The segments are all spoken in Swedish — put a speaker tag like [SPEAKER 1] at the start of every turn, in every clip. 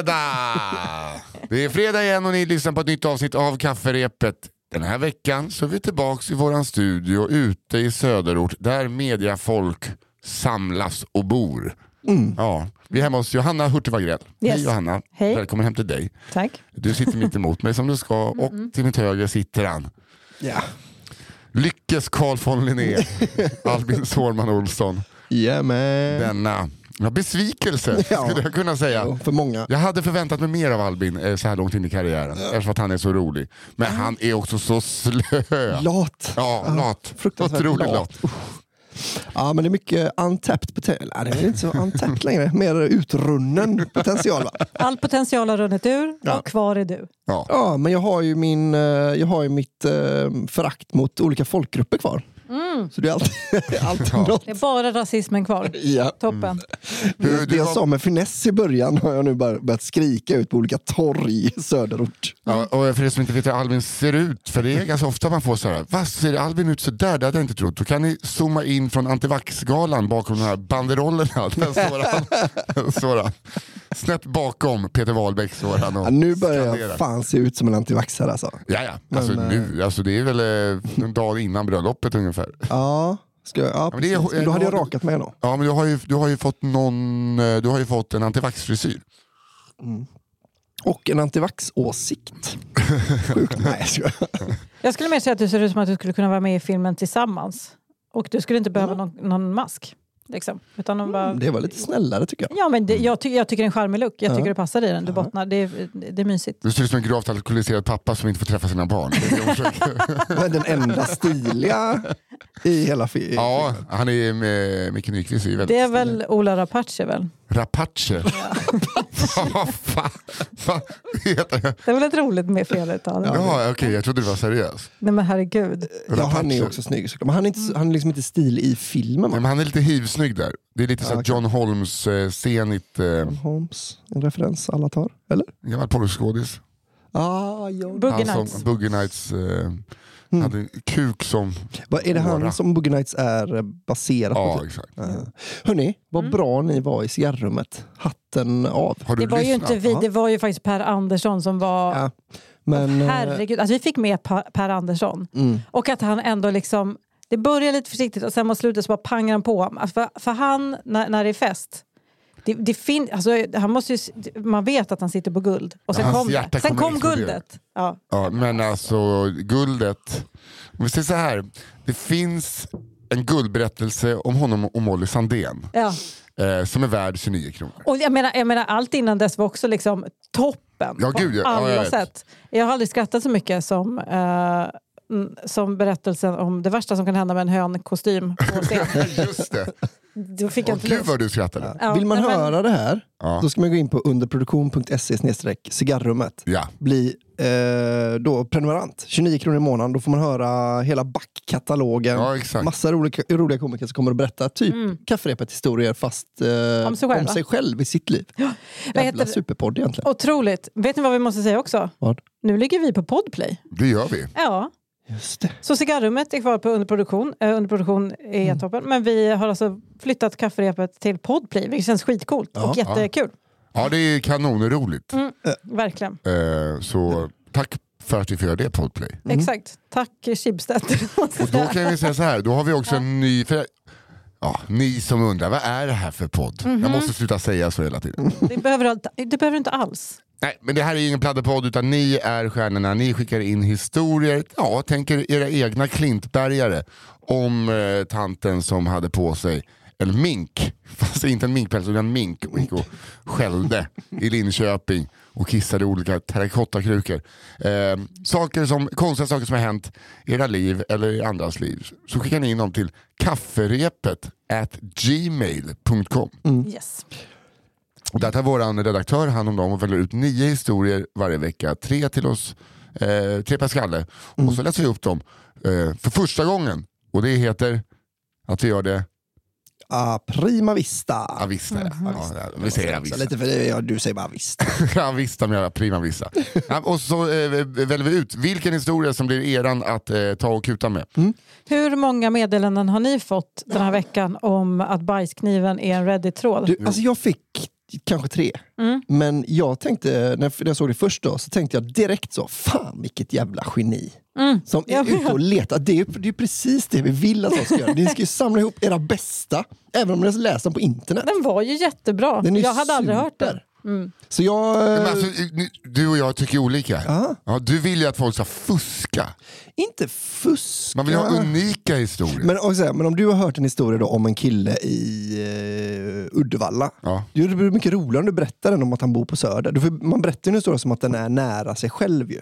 [SPEAKER 1] fredag! Det är fredag igen och ni lyssnar på ett nytt avsnitt av Kafferepet. Den här veckan så är vi tillbaks i våran studio ute i söderort där mediafolk samlas och bor. Ja, vi är hemma hos Johanna Hurtig Wagrell.
[SPEAKER 2] Yes.
[SPEAKER 1] Hej Johanna,
[SPEAKER 2] Hej.
[SPEAKER 1] välkommen hem till dig.
[SPEAKER 2] Tack.
[SPEAKER 1] Du sitter mitt emot mig som du ska och till mitt höger sitter han.
[SPEAKER 3] Ja.
[SPEAKER 1] Lyckes Carl von Linné, Albin Sårman Olsson.
[SPEAKER 3] Yeah man.
[SPEAKER 1] Denna ja, besvikelse
[SPEAKER 3] Ja.
[SPEAKER 1] skulle jag kunna säga.
[SPEAKER 3] Ja, för många.
[SPEAKER 1] Jag hade förväntat mig mer av Albin eh, så här långt in i karriären, eftersom att han är så rolig. Men han är också så slö.
[SPEAKER 3] Lat.
[SPEAKER 1] Ja, lat.
[SPEAKER 3] fruktansvärt
[SPEAKER 1] Otroligt
[SPEAKER 3] lat.
[SPEAKER 1] lat.
[SPEAKER 3] Ja men det är mycket untapped potential. Nej, det är inte så untapped längre. Mer utrunnen potential va?
[SPEAKER 2] All potential har runnit ur
[SPEAKER 3] Ja.
[SPEAKER 2] och kvar är du.
[SPEAKER 1] Ja.
[SPEAKER 3] Ja men jag har ju, min, eh, jag har ju mitt eh, förakt mot olika folkgrupper kvar. Så det är alltid, alltid något.
[SPEAKER 2] Det är bara rasismen kvar.
[SPEAKER 3] Ja.
[SPEAKER 2] Toppen.
[SPEAKER 1] Du,
[SPEAKER 3] Det jag sa med finess i början har jag nu bara börjat skrika ut på olika torg i söderort.
[SPEAKER 1] ja, och för er som inte vet hur Albin ser ut, för det är ganska ofta man får så här, vad ser Albin ut så där? Det hade jag inte trott. Då kan ni zooma in från antivaxgalan bakom de här banderollerna. Där står han. Står han. Snett bakom Peter Wahlbeck står han och
[SPEAKER 3] Ja, nu börjar
[SPEAKER 1] skanderar.
[SPEAKER 3] jag fan se ut som en antivaxare alltså.
[SPEAKER 1] Ja, ja. Alltså,
[SPEAKER 3] Men,
[SPEAKER 1] nu, alltså, det är väl eh, en dag innan bröllopet ungefär.
[SPEAKER 3] Ja, ska jag, ja
[SPEAKER 1] men det är-
[SPEAKER 3] precis. Då hade jag rakat mig då.
[SPEAKER 1] Ja, men du har ju, du har ju fått någon, eh, du har ju fått en antivaxfrisyr.
[SPEAKER 3] Och en antivax-åsikt. Sjukt. Nej, jag.
[SPEAKER 2] Jag skulle mer säga att du ser ut som att du skulle kunna vara med i filmen tillsammans. Och du skulle inte behöva någon, någon mask. Liksom. Utan de bara...
[SPEAKER 3] Det var lite snällare tycker jag.
[SPEAKER 2] Ja, men det, jag, ty jag tycker det är en charmig look. Jag tycker det passar i den. Du bottnar. Det är, det är mysigt.
[SPEAKER 1] Du ser ut som en gravt alkoholiserad pappa som inte får träffa sina barn.
[SPEAKER 3] Men den enda stiliga i hela filmen.
[SPEAKER 1] ja, han är med Micke Nyqvist
[SPEAKER 2] Det är väl Ola Rapace väl?
[SPEAKER 1] Rapace. Vad fan det?
[SPEAKER 2] Är väl ett roligt med feluttal?
[SPEAKER 1] Ja, okej, jag trodde du var seriös.
[SPEAKER 2] Nej men herregud.
[SPEAKER 3] Ja, han är också snygg såklart. Men han är, inte, han är liksom inte stil i filmen.
[SPEAKER 1] Nej, men han är lite hivsnygg där. Det är lite så här
[SPEAKER 3] okej.
[SPEAKER 1] John Holmes eh, eh,
[SPEAKER 3] John Holmes, en referens alla tar. Eller?
[SPEAKER 1] gammal porrskådis.
[SPEAKER 3] Ah, John.
[SPEAKER 2] Boogie Nights.
[SPEAKER 1] Boogie Nights eh,
[SPEAKER 3] Mm.
[SPEAKER 1] hade kuk som...
[SPEAKER 3] Vad är det han som Boogie Nights är baserat
[SPEAKER 1] Ja,
[SPEAKER 3] på?
[SPEAKER 1] exakt.
[SPEAKER 3] Ja. Hörni, vad
[SPEAKER 2] Mm.
[SPEAKER 3] bra ni var i cigarrummet. Hatten av.
[SPEAKER 1] Har du
[SPEAKER 2] Det var ju
[SPEAKER 1] lyssnat?
[SPEAKER 2] inte vi, det var ju faktiskt Per Andersson som var...
[SPEAKER 3] Ja. Men, eh,
[SPEAKER 2] Herregud, alltså vi fick med Per Andersson.
[SPEAKER 3] mm.
[SPEAKER 2] Och att han ändå liksom... Det börjar lite försiktigt och sen mot slutet så bara pangar han på. För, för han, när, när det är fest, det, det fin, alltså, han måste ju, man vet att han sitter på guld. Och sen
[SPEAKER 1] hans
[SPEAKER 2] kom det. Sen kom
[SPEAKER 1] explodera.
[SPEAKER 2] guldet. Ja.
[SPEAKER 1] Ja, men alltså guldet. Om vi säger så här. Det finns en guldberättelse om honom och Molly Sandén.
[SPEAKER 2] Ja.
[SPEAKER 1] Eh, som är värd 29 kronor.
[SPEAKER 2] Och jag menar, jag menar, allt innan dess var också liksom toppen
[SPEAKER 1] Ja,
[SPEAKER 2] på
[SPEAKER 1] gud, ja.
[SPEAKER 2] Alla
[SPEAKER 1] jag
[SPEAKER 2] sätt. Jag har aldrig skrattat så mycket som, eh, som berättelsen om det värsta som kan hända med en hönkostym på scen.
[SPEAKER 1] Just det.
[SPEAKER 2] Då fick jag inte
[SPEAKER 1] gud vad du skrattade.
[SPEAKER 2] Ja,
[SPEAKER 3] Vill man
[SPEAKER 2] men-
[SPEAKER 3] höra det här,
[SPEAKER 1] Ja.
[SPEAKER 3] då ska man gå in på underproduktion.se cigarrummet.
[SPEAKER 1] Ja.
[SPEAKER 3] Bli eh, då prenumerant. 29 kronor i månaden. Då får man höra hela backkatalogen.
[SPEAKER 1] Ja, exakt.
[SPEAKER 3] Massa roliga, roliga komiker som kommer att berätta typ kafferepet historier fast eh,
[SPEAKER 2] Om sig själv, va?
[SPEAKER 3] själv i sitt liv.
[SPEAKER 2] Vad
[SPEAKER 3] Jävla superpodd egentligen.
[SPEAKER 2] Otroligt. Vet ni vad vi måste säga också?
[SPEAKER 3] Vad?
[SPEAKER 2] Nu ligger vi på Podplay.
[SPEAKER 1] Det gör vi.
[SPEAKER 2] Ja,
[SPEAKER 3] Just det.
[SPEAKER 2] så cigarrummet är kvar på underproduktion. Eh, underproduktion är
[SPEAKER 3] Mm.
[SPEAKER 2] toppen. Men vi har alltså flyttat kafferepet till Podplay, vilket känns skitcoolt och
[SPEAKER 3] Ja,
[SPEAKER 2] jättekul.
[SPEAKER 1] Ja, det är kanonroligt.
[SPEAKER 2] Mm, verkligen.
[SPEAKER 1] Eh, så tack för att vi får göra det Podplay.
[SPEAKER 2] Exakt. Tack Schibsted.
[SPEAKER 1] Och då kan vi säga så här, då har vi också en ny... För, ja, ni som undrar, vad är det här för podd?
[SPEAKER 2] Mhm.
[SPEAKER 1] Jag måste sluta säga så hela tiden.
[SPEAKER 2] det, behöver, det behöver du inte alls.
[SPEAKER 1] Nej, men det här är ingen pladderpodd utan ni är stjärnorna. Ni skickar in historier, ja, tänker era egna klintbergare om eh, tanten som hade på sig en mink, fast inte en minkpäls utan en mink och gick och skällde i Linköping och kissade i olika terrakottakrukor. Eh, saker som, konstiga saker som har hänt i era liv eller i andras liv. Så skickar ni in dem till kafferepet at gmail.com.
[SPEAKER 2] Yes.
[SPEAKER 1] Där tar vår redaktör hand om dem och väljer ut nio historier varje vecka. Tre till oss, eh, tre per skalle. Och så läser vi upp dem eh, för första gången. Och det heter att vi gör det
[SPEAKER 3] a prima vista.
[SPEAKER 1] Avista, ja. ja. Vi säger Avista.
[SPEAKER 3] Så lite för det, ja, du säger bara visst.
[SPEAKER 1] Avista med prima vista. Ja, och så eh, väljer vi ut vilken historia som blir eran att eh, ta och kuta med.
[SPEAKER 2] Hur många meddelanden har ni fått den här veckan om att bajskniven är en Reddit-tråd?
[SPEAKER 3] Du, alltså jag fick kanske tre.
[SPEAKER 2] Mm.
[SPEAKER 3] Men jag tänkte, när jag såg det först då, så tänkte jag direkt så, fan vilket jävla geni.
[SPEAKER 2] Mm.
[SPEAKER 3] Som är ute och letar. Det är, det är precis det vi vill att de ska göra. Ni ska ju samla ihop era bästa, även om ni läst dem på internet.
[SPEAKER 2] Den var ju jättebra.
[SPEAKER 3] Den
[SPEAKER 2] Jag hade aldrig hört
[SPEAKER 3] super.
[SPEAKER 2] Den.
[SPEAKER 3] Så jag...
[SPEAKER 1] Men
[SPEAKER 3] eh,
[SPEAKER 1] alltså, du och jag tycker olika.
[SPEAKER 3] Ja.
[SPEAKER 1] Ja, du vill ju att folk ska fuska.
[SPEAKER 3] inte fuska.
[SPEAKER 1] Man vill ha unika historier.
[SPEAKER 3] men, och så här, men om du har hört en historia då om en kille i eh, Uddevalla.
[SPEAKER 1] Ja.
[SPEAKER 3] Det blir mycket roligare om du berättar den om att han bor på Söder. Får, man berättar ju en historia som att den är nära sig själv ju.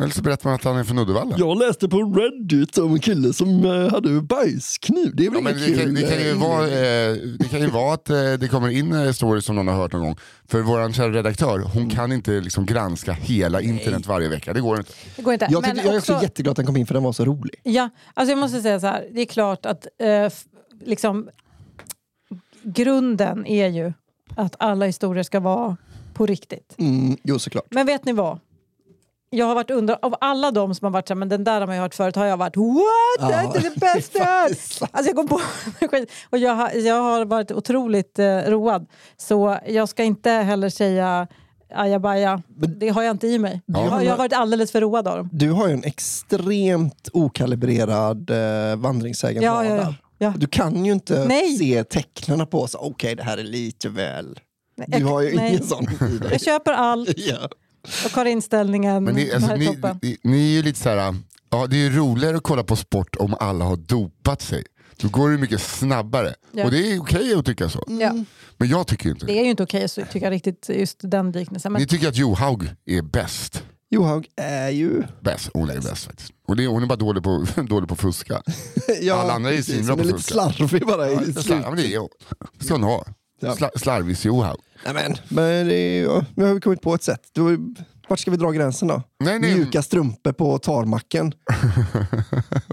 [SPEAKER 1] Eller så berättar man att han är från Uddevalla.
[SPEAKER 3] Jag läste på Reddit om en kille som eh, hade bajskniv. Det är väl
[SPEAKER 1] Ja, men
[SPEAKER 3] inget
[SPEAKER 1] det, kan,
[SPEAKER 3] kul?
[SPEAKER 1] det, kan ju vara, eh, det kan ju vara att eh, det kommer in stories som någon har hört någon gång. För vår kära redaktör, hon
[SPEAKER 3] Mm.
[SPEAKER 1] kan inte liksom granska hela internet varje vecka. Det går inte.
[SPEAKER 2] Det går inte.
[SPEAKER 3] jag,
[SPEAKER 2] Men
[SPEAKER 3] tyckte, jag är också
[SPEAKER 2] också-
[SPEAKER 3] jätteglad att den kom in för den var så rolig.
[SPEAKER 2] Ja, alltså jag måste säga så här. Det är klart att eh, liksom, grunden är ju att alla historier ska vara på riktigt.
[SPEAKER 3] Mm, jo, såklart.
[SPEAKER 2] Men vet ni vad? Jag har varit under, av alla de som har varit så här, men den där har man ju hört förut, har jag varit what? Det är
[SPEAKER 3] Ja,
[SPEAKER 2] inte det bästa jag hört." Alltså jag kom på. Och jag har, jag har varit otroligt eh, road. Så jag ska inte heller säga ajabaja. Det har jag inte i mig.
[SPEAKER 1] Ja.
[SPEAKER 2] Jag, har, jag har varit alldeles för road av dem.
[SPEAKER 3] Du har ju en extremt okalibrerad eh, vandringssägen
[SPEAKER 2] Ja, ja, ja. ja.
[SPEAKER 3] Du kan ju inte
[SPEAKER 2] Nej.
[SPEAKER 3] se tecknarna på så okej det här är lite väl. Du har ju
[SPEAKER 2] nej.
[SPEAKER 3] ingen sån i dig.
[SPEAKER 2] Jag köper allt
[SPEAKER 3] Ja.
[SPEAKER 2] Och har inställningen.
[SPEAKER 1] Men ni, alltså,
[SPEAKER 2] är
[SPEAKER 1] ni, ni, ni är ju lite så här, ja, det är ju roligare att kolla på sport om alla har dopat sig. Då går det mycket snabbare.
[SPEAKER 2] Ja.
[SPEAKER 1] Och det är okej att tycka så.
[SPEAKER 2] Ja.
[SPEAKER 1] Men jag tycker inte det.
[SPEAKER 2] Det är ju inte okej att tycka riktigt just den liknelsen. Men
[SPEAKER 1] Ni tycker att Johaug är bäst.
[SPEAKER 3] Johaug är ju...
[SPEAKER 1] Bäst. Hon är bäst faktiskt. Och det, hon är bara dålig på, dålig på att fuska.
[SPEAKER 3] Ja,
[SPEAKER 1] Alla andra är svinbra
[SPEAKER 3] Hon är
[SPEAKER 1] på
[SPEAKER 3] lite
[SPEAKER 1] fuska.
[SPEAKER 3] slarvig bara i
[SPEAKER 1] Ja, det, är, ska hon ha.
[SPEAKER 3] Ja.
[SPEAKER 1] Sla, slarvis Johaug.
[SPEAKER 3] Nej, men, men det är, ja, nu har vi kommit på ett sätt. Då, vart ska vi dra gränsen då?
[SPEAKER 1] Nej, nej.
[SPEAKER 3] Mjuka strumpor på tarmacken.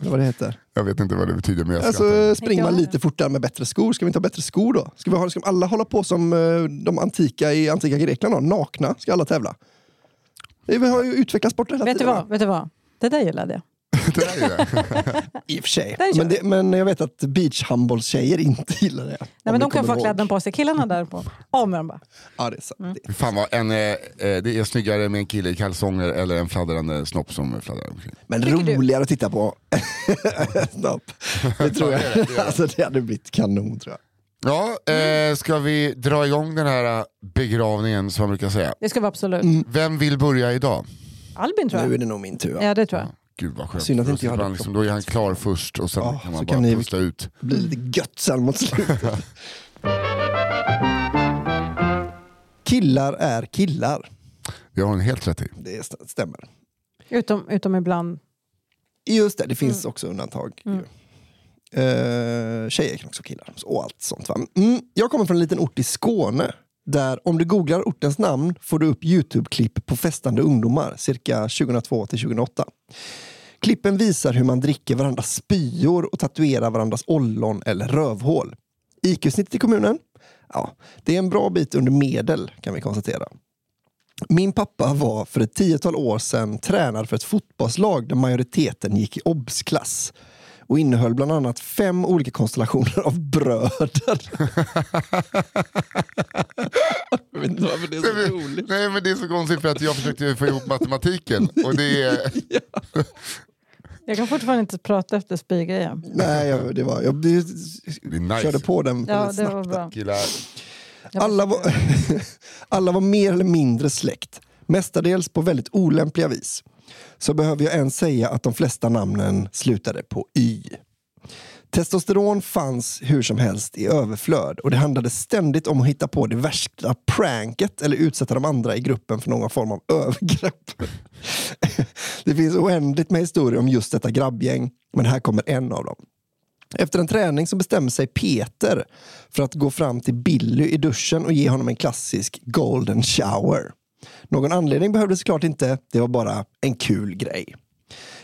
[SPEAKER 3] Eller vad det heter.
[SPEAKER 1] Jag vet inte vad det betyder men jag.
[SPEAKER 3] Alltså, springer man lite fortare med bättre skor, ska vi inte ha bättre skor då? Ska, vi ha, ska alla hålla på som eh, de antika i antika Grekland då? Nakna ska alla tävla. Det- Vi har ju utvecklat sporten hela
[SPEAKER 2] vet du
[SPEAKER 3] tiden.
[SPEAKER 2] vad? Vet du vad? Det där gillade jag.
[SPEAKER 1] Det är det.
[SPEAKER 3] I och för sig. Men, det, men jag vet att beachhandbollstjejer inte gillar det.
[SPEAKER 2] Nej, men
[SPEAKER 3] vi
[SPEAKER 2] de kan få
[SPEAKER 3] ihåg.
[SPEAKER 2] kläderna på sig. Killarna där på. Av med dem bara.
[SPEAKER 3] Ja, det är sant.
[SPEAKER 1] Fy Fan vad en, eh, eh, det är snyggare med en kille i kalsonger eller en fladdrande snopp som fladdrar omkring.
[SPEAKER 3] Men
[SPEAKER 2] Tycker du?
[SPEAKER 3] roligare att titta på. Snopp. Det tror jag.
[SPEAKER 1] Det det.
[SPEAKER 3] Alltså, det hade blivit kanon tror jag.
[SPEAKER 1] Ja, eh, ska vi dra igång den här eh, begravningen som man brukar säga.
[SPEAKER 2] Det ska vara absolut.
[SPEAKER 1] Vem vill börja idag?
[SPEAKER 2] Albin tror
[SPEAKER 3] Nu är
[SPEAKER 2] jag.
[SPEAKER 3] det nog min tur.
[SPEAKER 2] Ja, det tror jag.
[SPEAKER 1] Gud vad skönt.
[SPEAKER 3] Synd att inte jag hade
[SPEAKER 1] liksom, då är han klar först och sen
[SPEAKER 3] Ja,
[SPEAKER 1] kan man
[SPEAKER 3] så
[SPEAKER 1] bara
[SPEAKER 3] kan ni-
[SPEAKER 1] pusta ut.
[SPEAKER 3] Blir lite gött sen mot slutet. killar är killar.
[SPEAKER 1] Det har hon helt rätt i.
[SPEAKER 3] Det st- stämmer.
[SPEAKER 2] Utom, utom ibland.
[SPEAKER 3] Just det, det finns också undantag.
[SPEAKER 2] Mm.
[SPEAKER 3] Uh, tjejer kan också killar och allt sånt. Va? Mm, jag kommer från en liten ort i Skåne. Där om du googlar ortens namn får du upp Youtube-klipp på festande ungdomar cirka 2002 till 2008. Klippen visar hur man dricker varandras spyor och tatuerar varandras ollon eller rövhål. IQ-snittet i kommunen? Ja, det är en bra bit under medel kan vi konstatera. Min pappa var för ett tiotal år sedan tränare för ett fotbollslag där majoriteten gick i obsklass och innehöll bland annat fem olika konstellationer av bröder. jag vet inte varför det är så roligt.
[SPEAKER 1] Nej men det är så konstigt för att jag försökte få ihop matematiken. Och det är,
[SPEAKER 2] Jag kan fortfarande inte prata efter spygrejen.
[SPEAKER 3] Nej, jag, det var, jag det,
[SPEAKER 1] det nice.
[SPEAKER 3] körde på den
[SPEAKER 2] Ja,
[SPEAKER 3] snabbt.
[SPEAKER 2] var bra.
[SPEAKER 1] Killar.
[SPEAKER 3] Alla var, alla var mer eller mindre släkt, mestadels på väldigt olämpliga vis. Så behöver jag ens säga att de flesta namnen slutade på Y. Testosteron fanns hur som helst i överflöd och det handlade ständigt om att hitta på det värsta pranket eller utsätta de andra i gruppen för någon form av övergrepp. det finns oändligt med historier om just detta grabbgäng, men här kommer en av dem. Efter en träning så bestämmer sig Peter för att gå fram till Billy i duschen och ge honom en klassisk golden shower. Någon anledning behövdes såklart inte, det var bara en kul grej.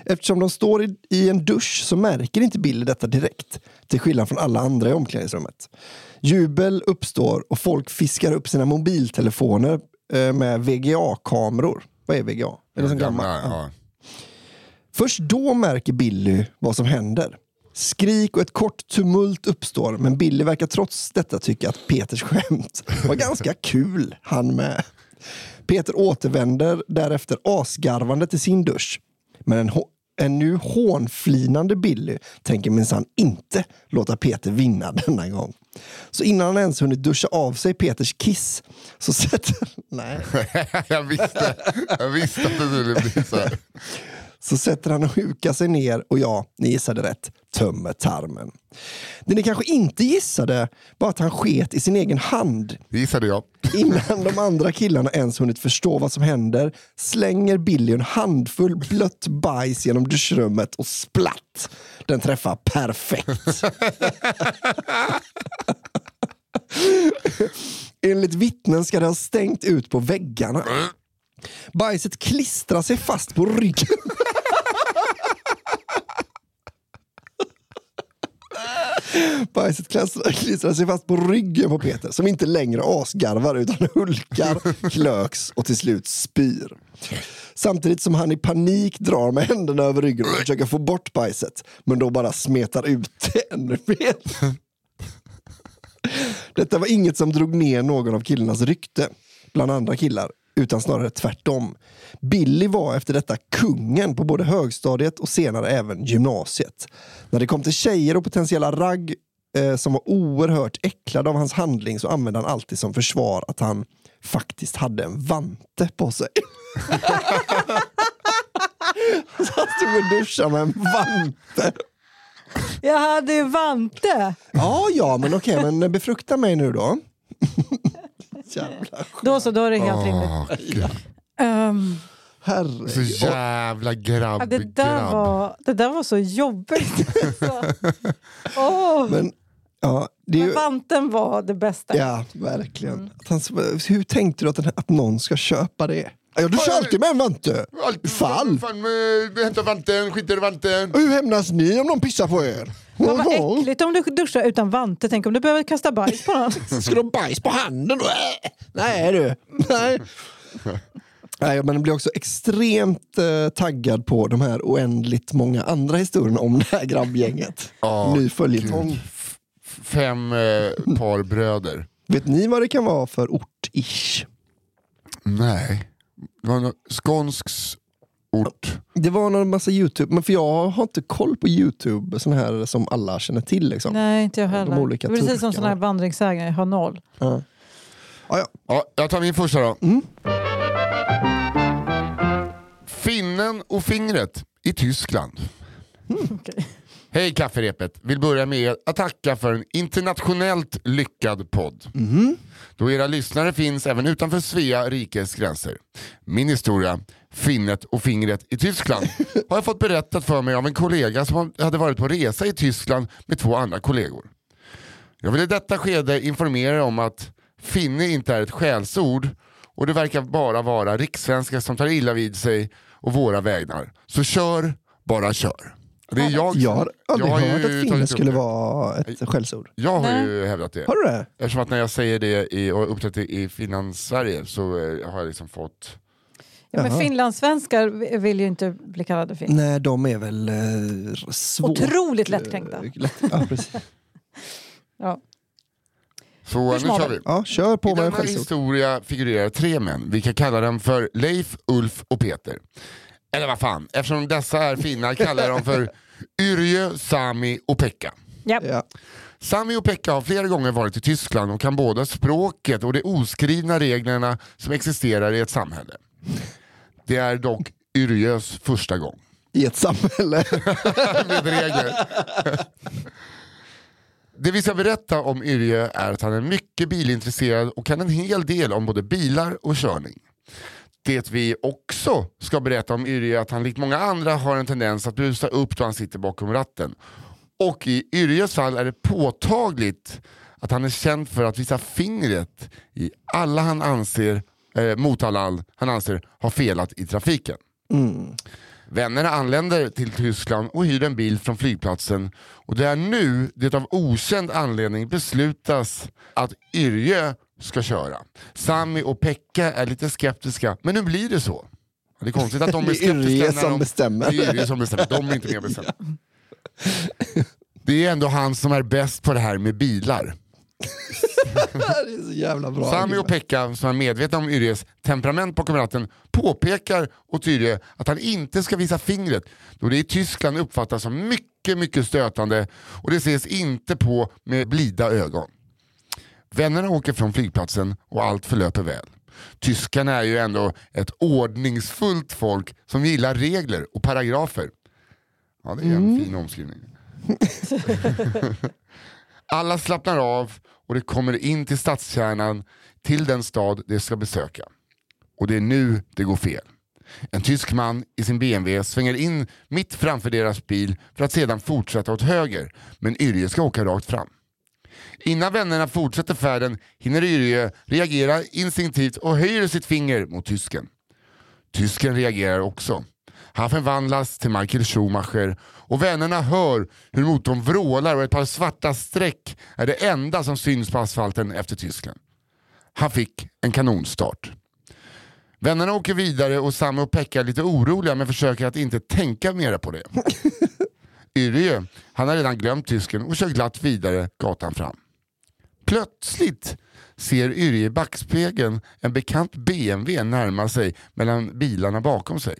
[SPEAKER 3] Eftersom de står i, i en dusch så märker inte Billy detta direkt. Till skillnad från alla andra i omklädningsrummet. Jubel uppstår och folk fiskar upp sina mobiltelefoner eh, med VGA-kameror. Vad är VGA? Är det sån gammal?
[SPEAKER 1] Gamla, ja.
[SPEAKER 3] Först då märker Billy vad som händer. Skrik och ett kort tumult uppstår, men Billy verkar trots detta tycka att Peters skämt var ganska kul, han med. Peter återvänder därefter asgarvande till sin dusch. Men en, en nu hånflinande Billy tänker minsann inte låta Peter vinna denna gång. Så innan han ens hunnit duscha av sig Peters kiss så sätter... Nej.
[SPEAKER 1] jag, visste, jag visste att det skulle bli så här.
[SPEAKER 3] Så sätter han och hukar sig ner och ja, ni gissade rätt, tömmer tarmen. Det ni kanske inte gissade var att han sket i sin egen hand.
[SPEAKER 1] Det gissade jag.
[SPEAKER 3] Innan de andra killarna ens hunnit förstå vad som händer slänger Billy en handfull blött bajs genom duschrummet och splatt! Den träffar perfekt. Enligt vittnen ska det ha stängt ut på väggarna. Bajset klistrar sig fast på ryggen. Bajset klistrar sig fast på ryggen på Peter som inte längre asgarvar utan hulkar, klöks och till slut spyr. Samtidigt som han i panik drar med händerna över ryggen och försöker få bort bajset men då bara smetar ut det ännu mer. Detta var inget som drog ner någon av killarnas rykte bland andra killar, utan snarare tvärtom. Billy var efter detta kungen på både högstadiet och senare även gymnasiet. När det kom till tjejer och potentiella ragg eh, som var oerhört äcklade av hans handling så använde han alltid som försvar att han faktiskt hade en vante på sig. så han stod och duschade med en vante.
[SPEAKER 2] Jag hade ju vante.
[SPEAKER 3] Ja, ja, men okej, men befrukta mig nu då. Jävlar.
[SPEAKER 2] Då så, då är det helt rimligt.
[SPEAKER 1] Gud.
[SPEAKER 2] Ehm,
[SPEAKER 1] Så
[SPEAKER 3] Herregud.
[SPEAKER 1] jävla grabb,
[SPEAKER 2] ja, det, där
[SPEAKER 1] grabb.
[SPEAKER 2] var, det där var så jobbigt. Åh, men,
[SPEAKER 3] Men, ja, det är ju,
[SPEAKER 2] vanten var det bästa.
[SPEAKER 3] ja, verkligen. Att han, hur tänkte du att, den, att någon ska köpa det? Ja, du kör alltid med en vante.
[SPEAKER 1] Alltid
[SPEAKER 3] Fall.
[SPEAKER 1] Fan, hämta vanten, skiter i vanten.
[SPEAKER 3] Och hur hämnas ni om någon pissar på er?
[SPEAKER 2] Vad äckligt om du duschar utan vante. Tänk om du behöver kasta bajs på någon.
[SPEAKER 3] Ska du ha bajs på handen? Äh. Nej du. Nej. Nej, men jag blir också extremt eh, taggad på de här oändligt många andra historierna om det här grabbgänget.
[SPEAKER 1] Ja,
[SPEAKER 3] Ny följetong.
[SPEAKER 1] Fem eh, par bröder.
[SPEAKER 3] Vet ni vad det kan vara för ort-ish?
[SPEAKER 1] Nej. Det var skånsks ort.
[SPEAKER 3] Det var någon massa YouTube, men för jag har inte koll på YouTube, sån här som alla känner till. Liksom.
[SPEAKER 2] Nej, inte jag heller.
[SPEAKER 3] olika
[SPEAKER 2] det är precis som sådana här vandringssägner. Jag har noll.
[SPEAKER 3] Ja. Ja, ja.
[SPEAKER 1] Ja, jag tar min första då.
[SPEAKER 3] Mm.
[SPEAKER 1] Finnen och fingret i Tyskland.
[SPEAKER 2] Okej.
[SPEAKER 1] Hej kafferepet! Vill börja med att tacka för en internationellt lyckad podd. Då era lyssnare finns även utanför Svea rikes gränser. Min historia, finnet och fingret i Tyskland, har jag fått berättat för mig av en kollega som hade varit på resa i Tyskland med två andra kollegor. Jag vill i detta skede informera er om att finne inte är ett skällsord och det verkar bara vara rikssvenskar som tar illa vid sig och våra vägnar. Så kör, bara kör. Det är jag,
[SPEAKER 3] Jag har aldrig
[SPEAKER 1] jag har
[SPEAKER 3] hört att finne skulle vara ett skällsord.
[SPEAKER 1] Jag har
[SPEAKER 2] Nej.
[SPEAKER 1] ju hävdat det.
[SPEAKER 3] Har du det?
[SPEAKER 1] Eftersom att när jag säger det i, och uppträtt i Finland-Sverige så eh, har jag liksom fått...
[SPEAKER 2] Ja, men finlandssvenskar vill ju inte bli kallade fin.
[SPEAKER 3] Nej, de är väl eh, svårt...
[SPEAKER 2] Otroligt lättkränkta.
[SPEAKER 3] eh, lätt- Ja, precis.
[SPEAKER 2] Ja.
[SPEAKER 1] Så nu kör vi.
[SPEAKER 3] ja, kör på
[SPEAKER 1] I denna historia figurerar tre män. Vi kan kalla dem för Leif, Ulf och Peter. Eller vad fan, eftersom dessa är finnar kallar jag dem för Yrjö, Sami och Pekka.
[SPEAKER 2] Japp.
[SPEAKER 3] Ja.
[SPEAKER 1] Sami och Pekka har flera gånger varit i Tyskland och kan båda språket och de oskrivna reglerna som existerar i ett samhälle. Det är dock Yrjös första gång.
[SPEAKER 3] I ett samhälle.
[SPEAKER 1] med regler. Det vi ska berätta om Yrje är att han är mycket bilintresserad och kan en hel del om både bilar och körning. Det vi också ska berätta om Yrje är att han likt många andra har en tendens att brusa upp då han sitter bakom ratten. Och i Yrjes fall är det påtagligt att han är känd för att visa fingret i alla han anser, eh, mot alla han anser har felat i trafiken.
[SPEAKER 3] Mm.
[SPEAKER 1] Vännerna anländer till Tyskland och hyr en bil från flygplatsen. Och det är nu det av okänd anledning beslutas att Yrje ska köra. Sami och Pekka är lite skeptiska, men nu blir det så. Det är konstigt att de är
[SPEAKER 3] Det är
[SPEAKER 1] skeptiska.
[SPEAKER 3] Yrje som
[SPEAKER 1] de,
[SPEAKER 3] bestämmer.
[SPEAKER 1] Det är Yrje som bestämmer, de är inte med och bestämmer. Det är ändå han som är bäst på det här med bilar.
[SPEAKER 3] Det är så jävla bra.
[SPEAKER 1] Sami och Pekka, som är medvetna om Yrjes temperament bakom ratten, påpekar åt Yrje att han inte ska visa fingret då det i Tyskland uppfattas som mycket, mycket stötande och det ses inte på med blida ögon. Vännerna åker från flygplatsen och allt förlöper väl. Tyskarna är ju ändå ett ordningsfullt folk som gillar regler och paragrafer. Ja, det är en fin omskrivning. Alla slappnar av och det kommer in till stadskärnan till den stad de ska besöka. Och det är nu det går fel. En tysk man i sin BMW svänger in mitt framför deras bil för att sedan fortsätta åt höger, men Yrje ska åka rakt fram. Innan vännerna fortsätter färden hinner Yrje reagera instinktivt och höjer sitt finger mot tysken. Tysken reagerar också. Han förvandlas till Michael Schumacher och vännerna hör hur motorn vrålar och ett par svarta streck är det enda som syns på asfalten efter tysken. Han fick en kanonstart. Vännerna åker vidare och Samme och Pekka är lite oroliga men försöker att inte tänka mera på det. Yrje, han har redan glömt tysken och kör glatt vidare gatan fram. Plötsligt ser Yrje i backspegeln en bekant BMW närma sig mellan bilarna bakom sig.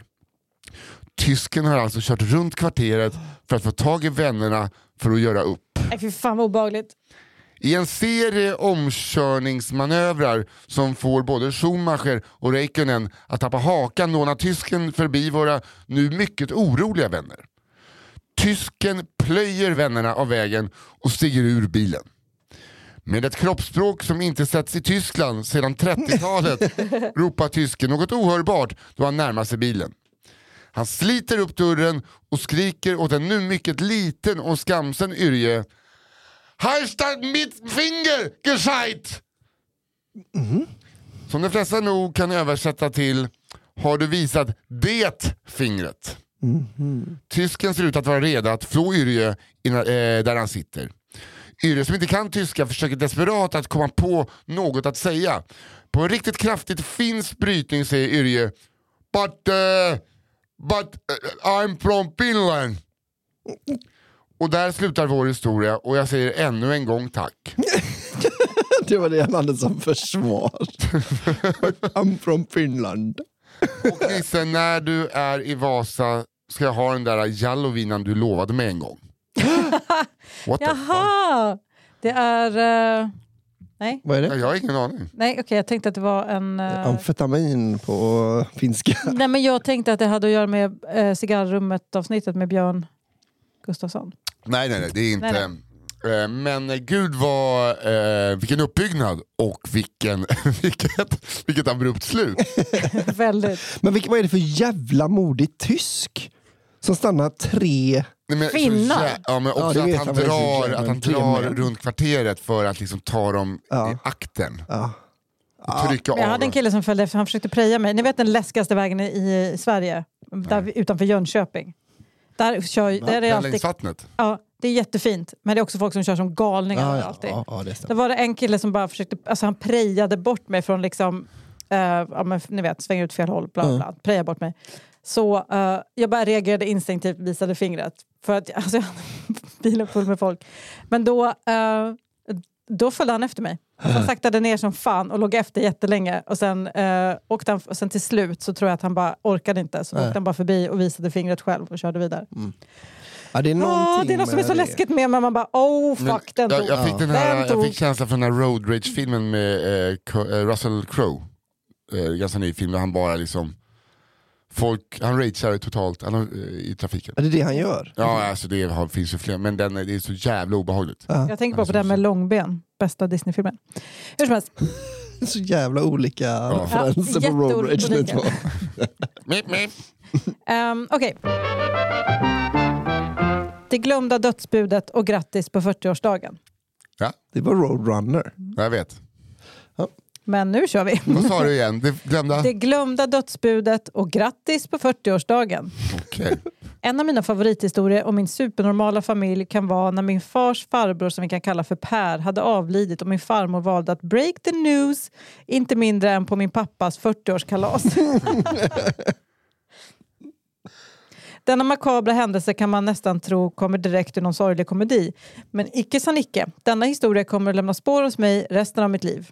[SPEAKER 1] Tysken har alltså kört runt kvarteret för att få tag i vännerna för att göra upp.
[SPEAKER 2] Nej, fy fan vad obehagligt.
[SPEAKER 1] I en serie omkörningsmanövrar som får både Schumacher och Räikkönen att tappa hakan lånar tysken förbi våra nu mycket oroliga vänner. Tysken plöjer vännerna av vägen och stiger ur bilen. Med ett kroppsspråk som inte setts i Tyskland sedan 30-talet ropar tysken något ohörbart då han närmar sig bilen. Han sliter upp dörren och skriker åt en nu mycket liten och skamsen Yrje Här står mitt finger gescheit! Som de flesta nog kan översätta till Har du visat det fingret? Tysken ser ut att vara redo att flå Yrje eh, där han sitter. Yrje som inte kan tyska försöker desperat att komma på något att säga. På en riktigt kraftigt finsk brytning säger Yrje But, uh, but uh, I'm from Finland. Och där slutar vår historia och jag säger ännu en gång tack.
[SPEAKER 3] Det var det han hade som försvar. I'm from Finland.
[SPEAKER 1] Och Nisse, när du är i Vasa ska jag ha den där jallovinan du lovade mig en gång. What?
[SPEAKER 2] Jaha! Det är... eh, nej,
[SPEAKER 3] Vad är det?
[SPEAKER 1] Jag har ingen aning.
[SPEAKER 2] nej okej jag tänkte att det var en... eh,
[SPEAKER 3] Amfetamin på finska.
[SPEAKER 2] nej men jag tänkte att det hade att göra med uh, cigarrummet-avsnittet med Björn Gustafsson.
[SPEAKER 1] Nej, nej, nej, det är inte.
[SPEAKER 2] Nej,
[SPEAKER 1] Eh, Men eh, gud vad, eh, vilken uppbyggnad och vilken, vilket, vilket abrupt slut.
[SPEAKER 2] Väldigt.
[SPEAKER 3] Men vilk, vad är det för jävla modig tysk? Som stannar tre...
[SPEAKER 1] Nej,
[SPEAKER 2] Finnar?
[SPEAKER 1] jä- Ja, men
[SPEAKER 3] Ja,
[SPEAKER 1] också
[SPEAKER 3] det vet
[SPEAKER 1] att han drar, att han drar runt kvarteret för att liksom ta dem
[SPEAKER 3] Ja.
[SPEAKER 1] i akten.
[SPEAKER 3] Ja.
[SPEAKER 2] Jag hade en kille som följde efter, han försökte preja mig. Ni vet den läskigaste vägen i, Sverige? Där, vi- utanför Jönköping. Där kör, där är det
[SPEAKER 1] Där
[SPEAKER 2] alltid,
[SPEAKER 1] längs vattnet.
[SPEAKER 2] ja, det är jättefint, men det är också folk som kör som galningar.
[SPEAKER 3] Ja, ja,
[SPEAKER 2] alltid.
[SPEAKER 3] ja, ja, det stämmer.
[SPEAKER 2] var det en kille som bara försökte, alltså han prejade bort mig från liksom, eh, ja, men, ni vet, svänga ut fel håll, bla bla, bla prejade bort mig. Så eh, jag bara reagerade instinktivt, visade fingret. För att alltså, jag hade bilen full med folk. Men då, eh, då följde han efter mig. Han saktade ner som fan och låg efter jättelänge. Och sen, eh, åkte han, och sen till slut så tror jag att han bara orkade inte. Så åkte han bara förbi och visade fingret själv och körde vidare.
[SPEAKER 3] Ja, det är någonting
[SPEAKER 2] det är något som är så
[SPEAKER 3] det.
[SPEAKER 2] läskigt med men man bara oh
[SPEAKER 1] Men
[SPEAKER 2] fuck den
[SPEAKER 1] jag,
[SPEAKER 2] tog.
[SPEAKER 1] jag, fick den här,
[SPEAKER 2] Den
[SPEAKER 1] jag fick känslan från den här Road Rage-filmen med eh, Russell Crowe. Eh, ganska ny film där han bara liksom Folk, han ragear totalt han, eh, i trafiken.
[SPEAKER 3] Ja, det är det han gör.
[SPEAKER 1] Ja, alltså det har, finns ju fler, men den, är- det är så jävla obehagligt.
[SPEAKER 3] Ja.
[SPEAKER 2] Jag tänker bara på den med långben, bästa Disney-filmen. Hur som helst,
[SPEAKER 3] Så jävla olika referenser
[SPEAKER 2] Ja,
[SPEAKER 3] på Road Rage.
[SPEAKER 1] Mip, mip.
[SPEAKER 2] um, okej. Det glömda dödsbudet och grattis på 40-årsdagen.
[SPEAKER 1] Ja,
[SPEAKER 3] Det var Roadrunner.
[SPEAKER 1] jag vet.
[SPEAKER 2] Men nu kör vi.
[SPEAKER 1] Vad sa du igen? Det glömda?
[SPEAKER 2] Det glömda dödsbudet och grattis på 40-årsdagen.
[SPEAKER 1] Okej.
[SPEAKER 2] En av mina favorithistorier om min supernormala familj kan vara när min fars farbror som vi kan kalla för Per hade avlidit och min farmor valde att break the news inte mindre än på min pappas 40-årskalas. Denna makabra händelse kan man nästan tro kommer direkt ur någon sorglig komedi. Men icke sa Nicke. Denna historia kommer att lämna spår hos mig resten av mitt liv.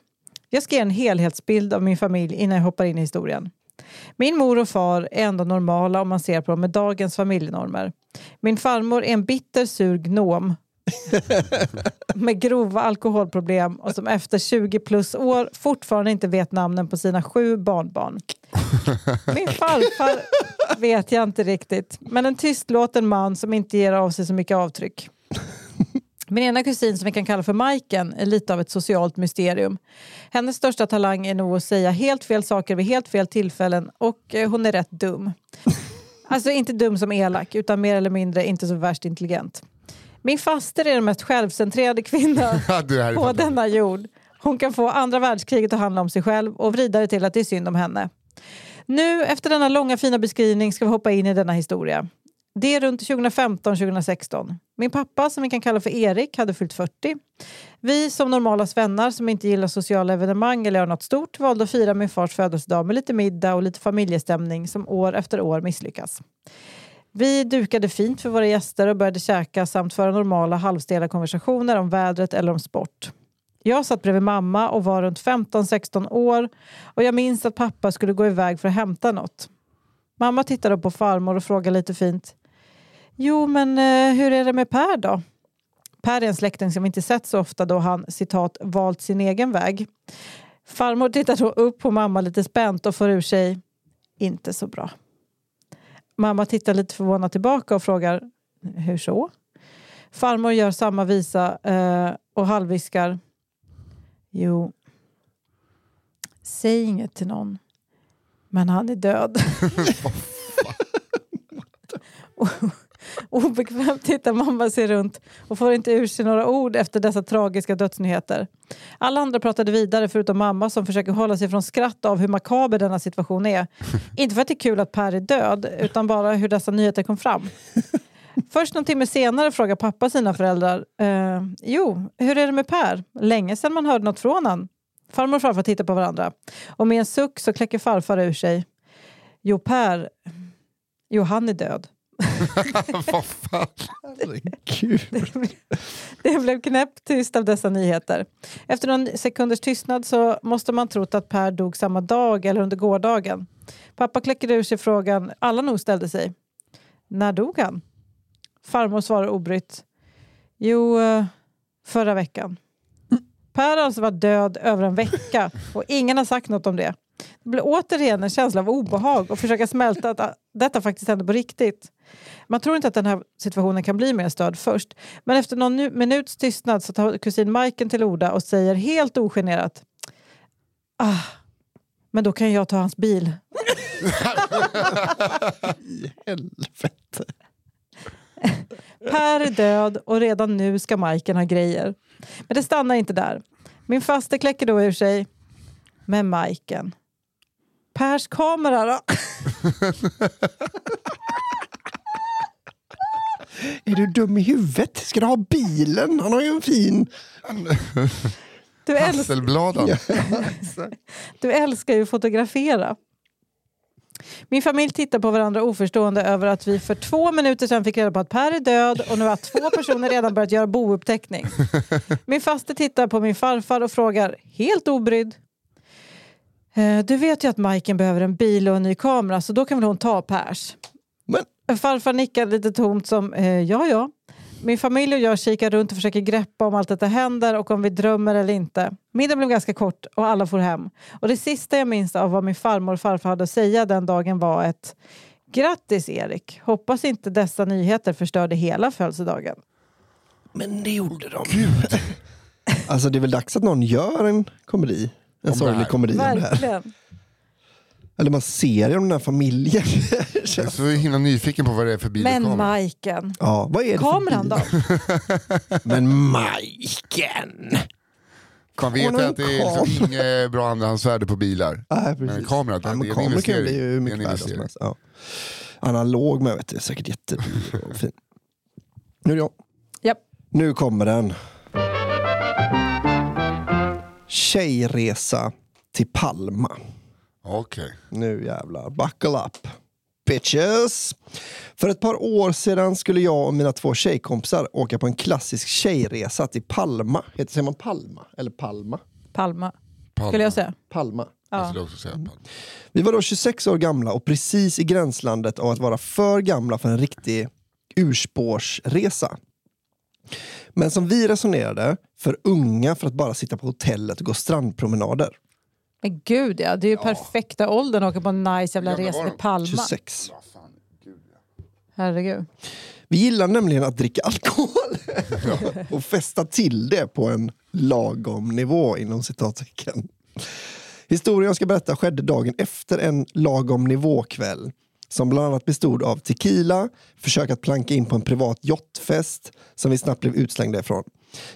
[SPEAKER 2] Jag ska ge en helhetsbild av min familj innan jag hoppar in i historien. Min mor och far är ändå normala om man ser på dem med dagens familjenormer. Min farmor är en bitter sur gnom med grova alkoholproblem och som efter 20 plus år fortfarande inte vet namnen på sina sju barnbarn. Min farfar vet jag inte riktigt, men en tystlåten man som inte ger av sig så mycket avtryck. Min ena kusin som vi kan kalla för Majken är lite av ett socialt mysterium. Hennes största talang är nog att säga helt fel saker vid helt fel tillfällen och eh, hon är rätt dum. Alltså inte dum som elak utan mer eller mindre inte så värst intelligent. Min faster är den mest självcentrerade kvinna
[SPEAKER 1] Ja, det här är
[SPEAKER 2] på denna jord. Hon kan få andra världskriget att handla om sig själv och vrida det till att det är synd om henne. Nu efter denna långa fina beskrivning ska vi hoppa in i denna historia. Det är runt 2015-2016. Min pappa, som vi kan kalla för Erik, hade fyllt 40. Vi som normala svennar som inte gillar sociala evenemang eller gör något stort valde att fira min fars födelsedag med lite middag och lite familjestämning som år efter år misslyckas. Vi dukade fint för våra gäster och började käka samt föra normala halvstela konversationer om vädret eller om sport. Jag satt bredvid mamma och var runt 15-16 år och jag minns att pappa skulle gå iväg för att hämta något. Mamma tittade på farmor och frågade lite fint. Jo, men eh, hur är det med Per då? Per är en släkting som vi inte sett så ofta då han citat valt sin egen väg. Farmor tittar då upp på mamma lite spänt och får ur sig inte så bra. Mamma tittar lite förvånat tillbaka och frågar hur så? Farmor gör samma visa eh, och halvviskar. Jo, säg inget till någon. Men han är död. Obekvämt tittar mamma sig runt och får inte ur sig några ord efter dessa tragiska dödsnyheter. Alla andra pratade vidare förutom mamma som försöker hålla sig från skratt av hur makaber denna situation är. Inte för att det är kul att Per är död utan bara hur dessa nyheter kom fram. Först någon timme senare frågar pappa sina föräldrar. Eh, jo, hur är det med Per? Länge sedan man hörde något från han. Farmor och farfar tittar på varandra. Och med en suck så kläcker farfar ur sig. Jo, Per. Jo, han är död.
[SPEAKER 1] Vad fan?
[SPEAKER 3] Herregud.
[SPEAKER 2] Det blev knäpptyst av dessa nyheter. Efter någon sekunders tystnad så måste man trott att Per dog samma dag eller under gårdagen. Pappa kläcker ur sig frågan alla nog ställde sig. När dog han? Farmor svarar obrytt. Jo, eh, förra veckan. Per har alltså varit död över en vecka och ingen har sagt något om det. Det blir återigen en känsla av obehag och försöka smälta att ah, detta faktiskt hände på riktigt. Man tror inte att den här situationen kan bli mer störd först. Men efter någon nu- minuts tystnad så tar kusin Majken till orda och säger helt ogenerat. Ah, men då kan jag ta hans bil.
[SPEAKER 3] I helvete.
[SPEAKER 2] Per är död och redan nu ska Majken ha grejer. Men det stannar inte där. Min faster kläcker då ur sig. Men Majken. Pers kamera då?
[SPEAKER 3] Är du dum i huvudet? Ska du ha bilen? Han har ju en fin...
[SPEAKER 2] Du, äls-
[SPEAKER 1] Hasselbladen.
[SPEAKER 2] du älskar ju att fotografera. Min familj tittar på varandra oförstående över att vi för två minuter sedan fick reda på att Per är död och nu har två personer redan börjat göra bouppteckning. Min faster tittar på min farfar och frågar, helt obrydd. "Eh, Du vet ju att Majken behöver en bil och en ny kamera så då kan väl hon ta Pers?
[SPEAKER 3] Men
[SPEAKER 2] Farfar nickar lite tomt som eh, ja ja. Min familj och jag kikar runt och försöker greppa om allt detta händer och om vi drömmer eller inte. Middagen blev ganska kort och alla får hem. Och det sista jag minns av vad min farmor och farfar hade att säga den dagen var ett Grattis Erik! Hoppas inte dessa nyheter förstörde hela födelsedagen.
[SPEAKER 3] Men det gjorde de. Alltså det är väl dags att någon gör en komedi. En sorglig komedi om det här.
[SPEAKER 2] Verkligen.
[SPEAKER 3] Eller man ser om den här familjen.
[SPEAKER 1] Jag är så himla nyfiken på vad det är för bil
[SPEAKER 2] Men. Majken,
[SPEAKER 3] ja, vad är det för
[SPEAKER 2] kameran
[SPEAKER 3] bil?
[SPEAKER 2] då?
[SPEAKER 3] Men Majken!
[SPEAKER 1] Man vet ju
[SPEAKER 3] en
[SPEAKER 1] att det är liksom inget bra andrahandsvärde på bilar.
[SPEAKER 3] Nej,
[SPEAKER 1] Men
[SPEAKER 3] precis.
[SPEAKER 1] en kamera, det är
[SPEAKER 3] men
[SPEAKER 1] en
[SPEAKER 3] kameror kan ju
[SPEAKER 1] investering.
[SPEAKER 3] bli ju
[SPEAKER 1] Det är
[SPEAKER 3] mycket
[SPEAKER 1] en
[SPEAKER 3] värda som
[SPEAKER 1] investering.
[SPEAKER 3] helst. Ja. Analog med vet du, säkert jättedyr och fin. Nu är det jag.
[SPEAKER 2] Japp.
[SPEAKER 3] Nu kommer den. Tjejresa till Palma.
[SPEAKER 1] Okej.
[SPEAKER 3] Nu jävlar, buckle up. Bitches! För ett par år sedan skulle jag och mina två tjejkompisar åka på en klassisk tjejresa till Palma. Heter, säger man Palma? Eller Palma?
[SPEAKER 2] Palma,
[SPEAKER 1] Palma.
[SPEAKER 2] skulle jag säga.
[SPEAKER 3] Palma.
[SPEAKER 1] Jag
[SPEAKER 2] Ja.
[SPEAKER 1] också säga Palma.
[SPEAKER 3] Vi var då 26 år gamla och precis i gränslandet av att vara för gamla för en riktig urspårsresa. Men som vi resonerade, för unga för att bara sitta på hotellet och gå strandpromenader.
[SPEAKER 2] Men gud ja, det är ju perfekta åldern att åka på en nice jävla
[SPEAKER 1] Ja,
[SPEAKER 2] resa till? Palma.
[SPEAKER 3] 26.
[SPEAKER 1] Ja, fan, gud, ja.
[SPEAKER 2] Herregud.
[SPEAKER 3] Vi gillar nämligen att dricka alkohol och festa till det på en lagom nivå inom citattecken. Historien jag ska berätta skedde dagen efter en lagom nivåkväll som bland annat bestod av tequila, försök att planka in på en privat yachtfest som vi snabbt blev utslängda ifrån.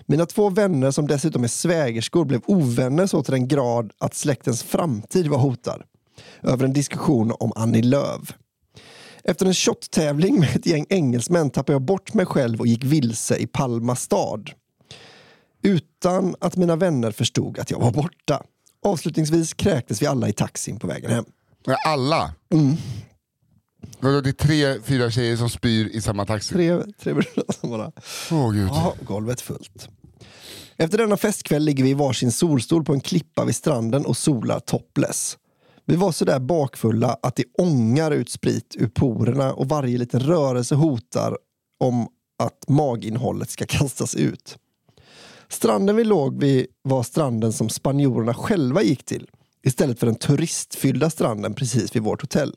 [SPEAKER 3] Mina två vänner som dessutom är svägerskor blev ovänner så till den grad att släktens framtid var hotad. Över en diskussion om Annie Lööf. Efter en shot-tävling med ett gäng engelsmän tappade jag bort mig själv och gick vilse i Palma stad. Utan att mina vänner förstod att jag var borta. Avslutningsvis kräktes vi alla i taxin på vägen hem.
[SPEAKER 1] Alla?
[SPEAKER 3] Mm.
[SPEAKER 1] Vadå, Det är tre, fyra tjejer som spyr i samma taxi?
[SPEAKER 3] Tre, tre brudar som bara...
[SPEAKER 1] Åh gud.
[SPEAKER 3] Ja, golvet fullt. Efter denna festkväll ligger vi i varsin solstol på en klippa vid stranden och solar topless. Vi var så där bakfulla att det ångar ut sprit ur porerna och varje liten rörelse hotar om att maginnehållet ska kastas ut. Stranden vi låg vid var stranden som spanjorerna själva gick till istället för den turistfyllda stranden precis vid vårt hotell.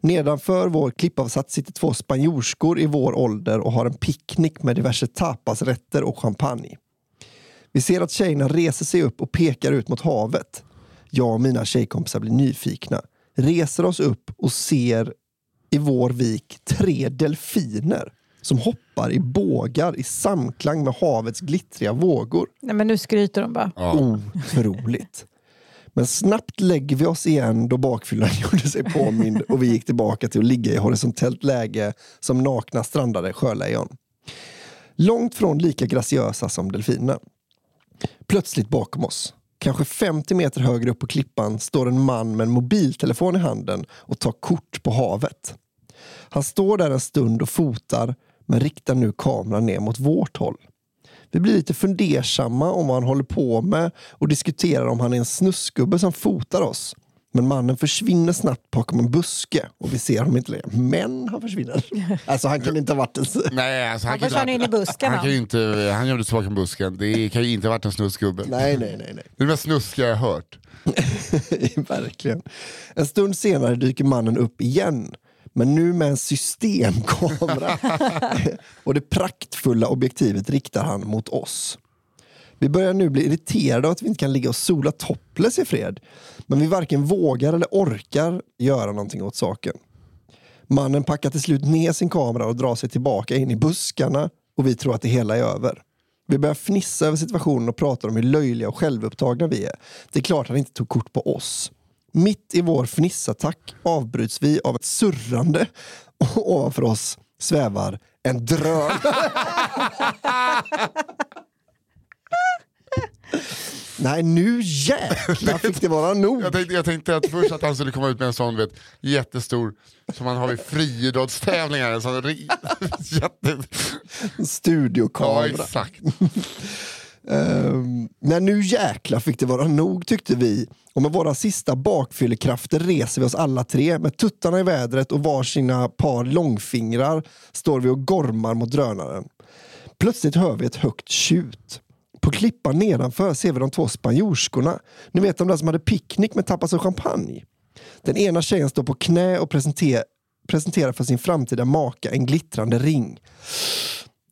[SPEAKER 3] Nedanför vår klippavsats sitter två spanjorskor i vår ålder och har en picknick med diverse tapasrätter och champagne. Vi ser att tjejerna reser sig upp och pekar ut mot havet. Jag och mina tjejkompisar blir nyfikna, reser oss upp och ser i vår vik tre delfiner som hoppar i bågar i samklang med havets glittriga vågor.
[SPEAKER 2] Nej, men nu skryter de bara.
[SPEAKER 1] Ja.
[SPEAKER 3] Otroligt. Men snabbt lägger vi oss igen då bakfyllan gjorde sig påmind och vi gick tillbaka till att ligga i horisontellt läge som nakna strandade sjölejon. Långt från lika graciösa som delfiner. Plötsligt bakom oss, kanske 50 meter högre upp på klippan, står en man med en mobiltelefon i handen och tar kort på havet. Han står där en stund och fotar, men riktar nu kameran ner mot vårt håll. Vi blir lite fundersamma om vad han håller på med och diskuterar om han är en snusgubbe som fotar oss. Men mannen försvinner snabbt bakom en buske och vi ser honom inte längre. Men han försvinner. Alltså han kan inte ha varit en...
[SPEAKER 1] Nej, alltså, han,
[SPEAKER 2] Han
[SPEAKER 1] kan inte
[SPEAKER 2] försvann in i busken,
[SPEAKER 1] Han, kan inte, han gömde sig bakom busken. Det kan ju inte ha varit en snusgubbe.
[SPEAKER 3] Nej, nej, nej. nej.
[SPEAKER 1] Det är det mest snuskiga jag har hört.
[SPEAKER 3] Verkligen. En stund senare dyker mannen upp igen. Men nu med en systemkamera. och det praktfulla objektivet riktar han mot oss. Vi börjar nu bli irriterade av att vi inte kan ligga och sola topless i fred. Men vi varken vågar eller orkar göra någonting åt saken. Mannen packar till slut ner sin kamera och drar sig tillbaka in i buskarna och vi tror att det hela är över. Vi börjar fnissa över situationen och pratar om hur löjliga och självupptagna vi är. Det är klart han inte tog kort på oss. Mitt i vår fnissattack avbryts vi av ett surrande och ovanför oss svävar en drönare. Nej, nu jäklar fick det vara nog.
[SPEAKER 1] Jag tänkte, jag tänkte att först att han skulle komma ut med en sån vet, jättestor, som man har vid friidrottstävlingar. En sån jätte, ja
[SPEAKER 3] Studiokamera.
[SPEAKER 1] exakt.
[SPEAKER 3] Um, när nu jäkla fick det vara nog tyckte vi och med våra sista bakfyllekrafter reser vi oss alla tre med tuttarna i vädret och varsina par långfingrar står vi och gormar mot drönaren. Plötsligt hör vi ett högt tjut. På klippan nedanför ser vi de två spanjorskorna. Ni vet de där som hade picknick med tapas och champagne. Den ena tjejen står på knä och presenter- presenterar för sin framtida maka en glittrande ring.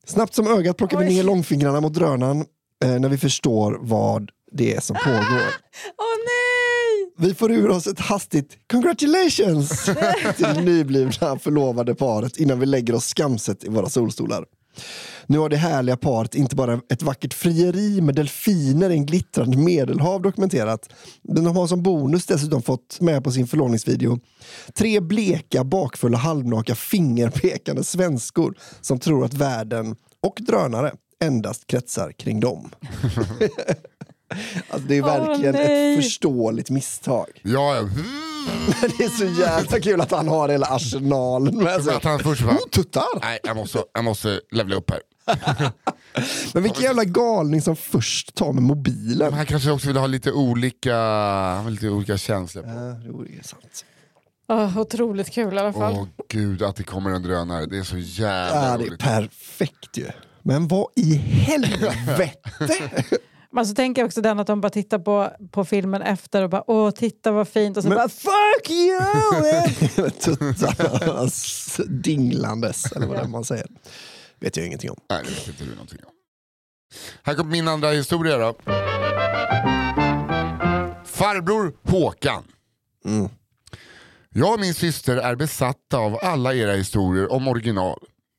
[SPEAKER 3] Snabbt som ögat plockar vi
[SPEAKER 2] Oj.
[SPEAKER 3] ner långfingrarna mot drönaren när vi förstår vad det är som pågår.
[SPEAKER 2] Åh nej!
[SPEAKER 3] Vi får ur oss ett hastigt congratulations till nyblivna förlovade paret innan vi lägger oss skamset i våra solstolar. Nu har det härliga paret inte bara ett vackert frieri med delfiner i en glittrande medelhav dokumenterat. Men de har som bonus dessutom fått med på sin förlovningsvideo tre bleka, bakfulla, halvnaka, fingerpekande svenskor som tror att världen och drönare endast kretsar kring dem. alltså, det är verkligen
[SPEAKER 2] nej.
[SPEAKER 3] ett förståeligt misstag.
[SPEAKER 1] Ja, ja.
[SPEAKER 3] Det är så jävla kul att han har hela arsenalen med sig.
[SPEAKER 1] Att han först bara,
[SPEAKER 3] Oh, tuttar!
[SPEAKER 1] nej jag måste, jag måste levla upp här.
[SPEAKER 3] Men vilken jävla galning som först tar med mobilen.
[SPEAKER 1] Men han kanske också vill ha lite olika, han vill lite olika känslor. På.
[SPEAKER 3] Ja, det är sant.
[SPEAKER 2] Oh, otroligt kul i alla fall.
[SPEAKER 1] Åh gud att det kommer en drönare, det är så jävla
[SPEAKER 3] Ja, det är
[SPEAKER 1] roligt.
[SPEAKER 3] perfekt ju. Men vad i helvete?
[SPEAKER 2] Men så tänker jag också den att de bara tittar på, på filmen efter och bara åh titta vad fint och så
[SPEAKER 3] Men-
[SPEAKER 2] bara fuck you!
[SPEAKER 3] Tuttarna s- dinglandes, eller vad det är man säger. Vet jag ingenting om.
[SPEAKER 1] Nej, det vet inte du någonting om. Här kommer min andra historia då. Farbror Håkan.
[SPEAKER 3] Mm.
[SPEAKER 1] Jag och min syster är besatta av alla era historier om original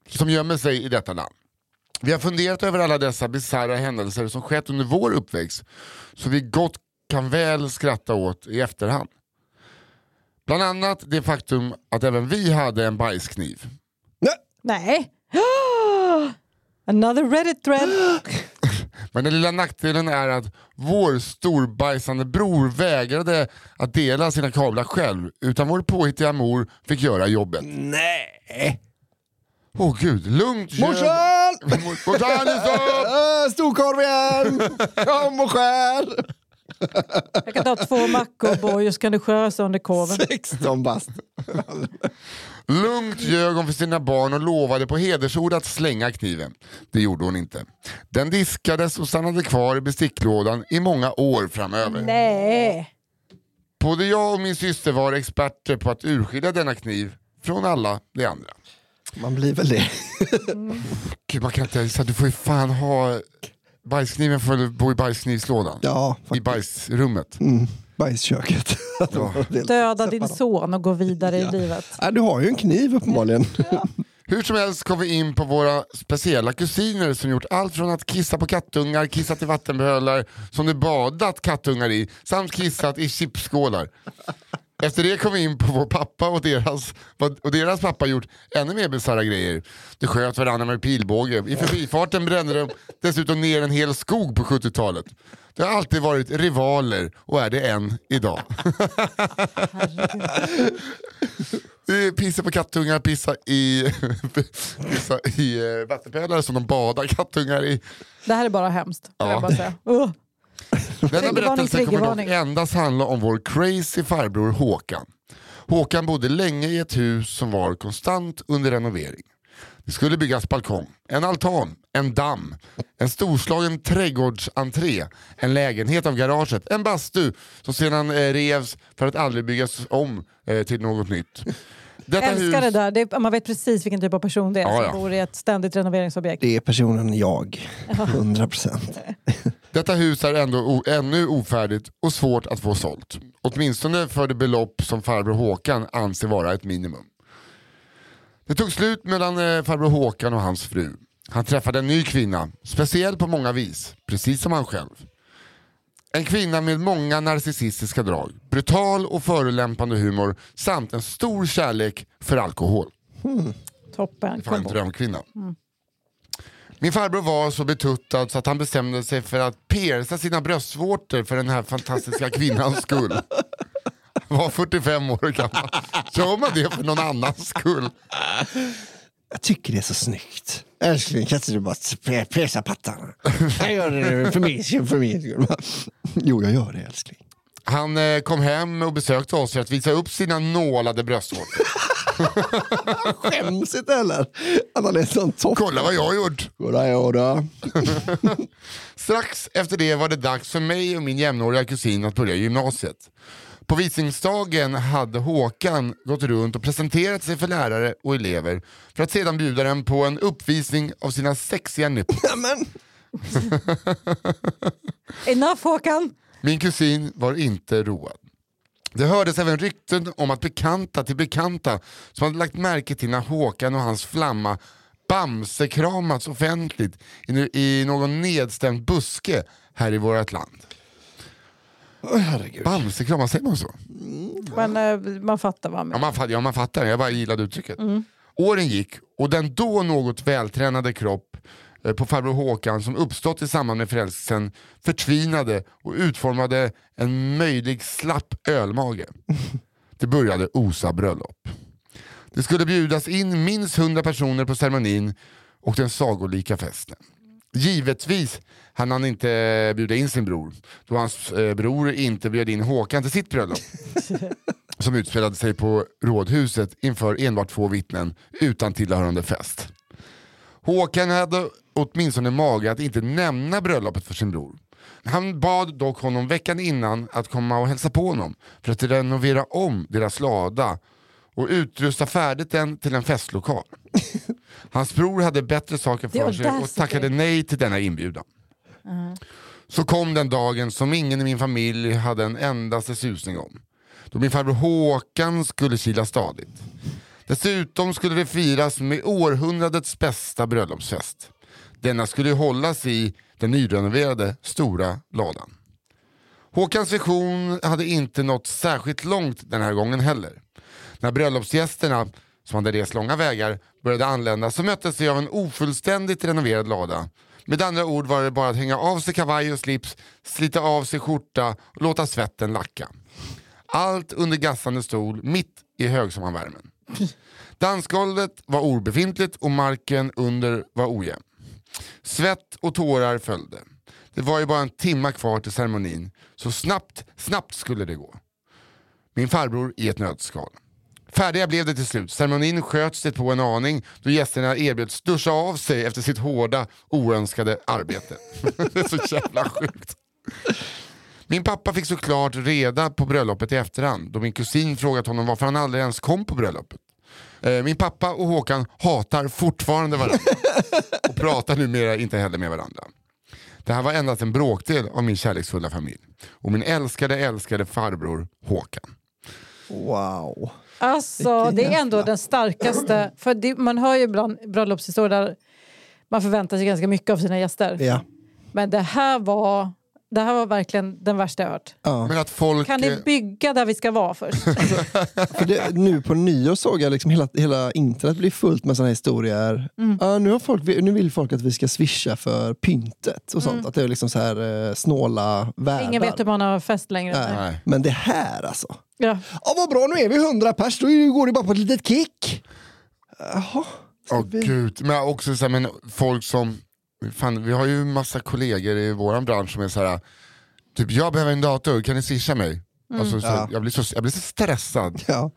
[SPEAKER 1] som gömmer sig i detta land. Vi har funderat över alla dessa bisarra händelser som skett under vår uppväxt så vi gott kan väl skratta åt i efterhand. Bland annat det faktum att även vi hade en bajskniv.
[SPEAKER 3] Nej.
[SPEAKER 2] Another Reddit thread.
[SPEAKER 1] Men den lilla nackdelen är att vår storbajsande bror vägrade att dela sina kablar själv utan vår påhittiga mor fick göra jobbet.
[SPEAKER 3] Nej.
[SPEAKER 1] Åh gud, lugnt
[SPEAKER 3] Morsan!
[SPEAKER 1] Morsan, är!
[SPEAKER 3] Äh, Storkorven! Kom och skär!
[SPEAKER 2] Jag kan ta två mackor boy och så kan du skösa under korven.
[SPEAKER 3] 16 bast.
[SPEAKER 1] Lugnt ljög hon för sina barn och lovade på hedersord att slänga kniven. Det gjorde hon inte. Den diskades och stannade kvar i besticklådan i många år framöver.
[SPEAKER 2] Nej.
[SPEAKER 1] Både jag och min syster var experter på att urskilja denna kniv från alla de andra.
[SPEAKER 3] Man blir väl det.
[SPEAKER 1] Gud, man kan inte, så du får ju fan ha bajskniven får du bo i bajsknivslådan.
[SPEAKER 3] Ja,
[SPEAKER 1] I bajsrummet.
[SPEAKER 3] Mm, bajsköket.
[SPEAKER 2] Döda din son och gå vidare i livet.
[SPEAKER 3] Ja, du har ju en kniv uppenbarligen.
[SPEAKER 1] Hur som helst kom vi in på våra speciella kusiner som gjort allt från att kissa på kattungar, kissat i vattenbehållare som de badat kattungar i samt kissat i chipsskålar. Efter det kom vi in på vår pappa och deras, och deras pappa gjort ännu mer bisarra grejer. De sköt varandra med pilbåge. I förbifarten brände de dessutom ner en hel skog på 70-talet. Det har alltid varit rivaler och är det än idag. Pissa på kattungar, pissa i, pissa i eh, vattenpölar som de badar kattungar i.
[SPEAKER 2] Det här är bara hemskt.
[SPEAKER 1] Ja.
[SPEAKER 2] Jag bara säga. Uh.
[SPEAKER 1] Denna berättelse kommer dock endast handla om vår crazy farbror Håkan. Håkan bodde länge i ett hus som var konstant under renovering. Det skulle byggas balkong, en altan, en damm, en storslagen trädgårdsentré, en lägenhet av garaget, en bastu som sedan eh, revs för att aldrig byggas om eh, till något nytt. Detta
[SPEAKER 2] Älskar det där. Det är, man vet precis vilken typ av person det är
[SPEAKER 1] Ja,
[SPEAKER 2] som
[SPEAKER 1] ja.
[SPEAKER 2] bor i ett ständigt renoveringsobjekt.
[SPEAKER 3] Det är personen jag. 100 procent.
[SPEAKER 1] Detta hus är ändå ännu ofärdigt och svårt att få sålt. Åtminstone för det belopp som farbror Håkan anser vara ett minimum. Det tog slut mellan eh, farbror Håkan och hans fru. Han träffade en ny kvinna, speciell på många vis, precis som han själv. En kvinna med många narcissistiska drag, brutal och förolämpande humor samt en stor kärlek för alkohol.
[SPEAKER 2] Toppen.
[SPEAKER 1] Fan, en drömkvinna. Min farbror var så betuttad så att han bestämde sig för att pierca sina bröstvårtor för den här fantastiska kvinnans skull. Han var 45 år gammal. Gör man det för någon annans skull?
[SPEAKER 3] Jag tycker det är så snyggt. Älskling, kan inte du bara pesa pattarna? Jag gör det för min. För min skull. Jo, jag gör det älskling.
[SPEAKER 1] Han eh, kom hem och besökte oss för att visa upp sina nålade bröstvårtor.
[SPEAKER 3] Skäms inte heller. Att han är sån topp.
[SPEAKER 1] Kolla vad jag har gjort!
[SPEAKER 3] Goddag, jodå.
[SPEAKER 1] Strax efter det var det dags för mig och min jämnåriga kusin att börja gymnasiet. På visningsdagen hade Håkan gått runt och presenterat sig för lärare och elever för att sedan bjuda dem på en uppvisning av sina sexiga
[SPEAKER 3] men.
[SPEAKER 2] Enough Håkan!
[SPEAKER 1] Min kusin var inte road. Det hördes även rykten om att bekanta till bekanta som hade lagt märke till när Håkan och hans flamma bamsekramats offentligt i, i någon nedstämd buske här i vårt land.
[SPEAKER 3] Åh, herregud.
[SPEAKER 1] Bamsekramats, säger man så?
[SPEAKER 2] Men eh, man fattar vad han
[SPEAKER 1] Ja
[SPEAKER 2] menar.
[SPEAKER 1] man, fatt, ja, man fattar, jag bara gillade uttrycket. Åren gick och den då något vältränade kropp på farbror Håkan som uppstått i samband med förälskelsen förtvinade och utformade en möjlig slapp ölmage. Det började osa bröllop. Det skulle bjudas in minst 100 personer på ceremonin och den sagolika festen. Givetvis hann han inte bjuda in sin bror, då hans eh, bror inte bjöd in Håkan till sitt bröllop som utspelade sig på rådhuset inför enbart två vittnen utan tillhörande fest. Håkan hade åtminstone mage att inte nämna bröllopet för sin bror. Han bad dock honom veckan innan att komma och hälsa på honom för att renovera om deras lada och utrusta färdigt den till en festlokal. Hans bror hade bättre saker för sig och tackade nej till denna inbjudan. Så kom den dagen som ingen i min familj hade en endaste susning om. Då min farbror Håkan skulle kila stadigt. Dessutom skulle det firas med århundradets bästa bröllopsfest. Denna skulle ju hållas i den nyrenoverade stora ladan. Håkans vision hade inte nått särskilt långt den här gången heller. När bröllopsgästerna, som hade rest långa vägar, började anlända så möttes de av en ofullständigt renoverad lada. Med andra ord var det bara att hänga av sig kavaj och slips, slita av sig skjorta och låta svetten lacka. Allt under gassande stol mitt i högsommarvärmen. Dansgolvet var obefintligt och marken under var ojämn. Svett och tårar följde. Det var ju bara en timma kvar till ceremonin, så snabbt, snabbt skulle det gå. Min farbror i ett nötskal. Färdiga blev det till slut. Ceremonin sköts det på en aning då gästerna erbjöds duscha av sig efter sitt hårda, oönskade arbete. det är så jävla sjukt. Min pappa fick såklart reda på bröllopet i efterhand då min kusin frågat honom varför han aldrig ens kom på bröllopet. Eh, Min pappa och Håkan hatar fortfarande varandra och pratar numera inte heller med varandra. Det här var endast en bråkdel av min kärleksfulla familj och min älskade, älskade farbror Håkan.
[SPEAKER 3] Wow.
[SPEAKER 2] Alltså, det är ändå den starkaste. För det, man hör ju ibland bröllopshistorier där man förväntar sig ganska mycket av sina gäster.
[SPEAKER 3] Ja.
[SPEAKER 2] Men det här var, det här var verkligen den värsta jag hört.
[SPEAKER 3] ja.
[SPEAKER 1] Men att folk...
[SPEAKER 2] Kan
[SPEAKER 1] eh,
[SPEAKER 2] ni bygga där vi ska vara först?
[SPEAKER 3] För det, nu på nyår såg jag liksom hela, hela internet bli fullt med såna här historier.
[SPEAKER 2] Mm.
[SPEAKER 3] Ja, nu, har folk, nu vill folk att vi ska swisha för pyntet och sånt. Att det är liksom så här eh, snåla värdar.
[SPEAKER 2] Mm. Ingen vet hur man har fest längre.
[SPEAKER 3] Nej.
[SPEAKER 1] Nej.
[SPEAKER 3] Men det här alltså.
[SPEAKER 2] Ja.
[SPEAKER 3] Ja, vad bra, nu är vi 100 pers, då går det bara på ett litet kick. Jaha.
[SPEAKER 1] Åh
[SPEAKER 3] vi-
[SPEAKER 1] gud, men också så här, men folk som, fan, vi har ju massa kollegor i vår bransch som är så här. typ jag behöver en dator, kan ni swisha mig? Alltså, så,
[SPEAKER 3] Ja.
[SPEAKER 1] jag, blir så, jag blir så stressad,
[SPEAKER 3] Ja.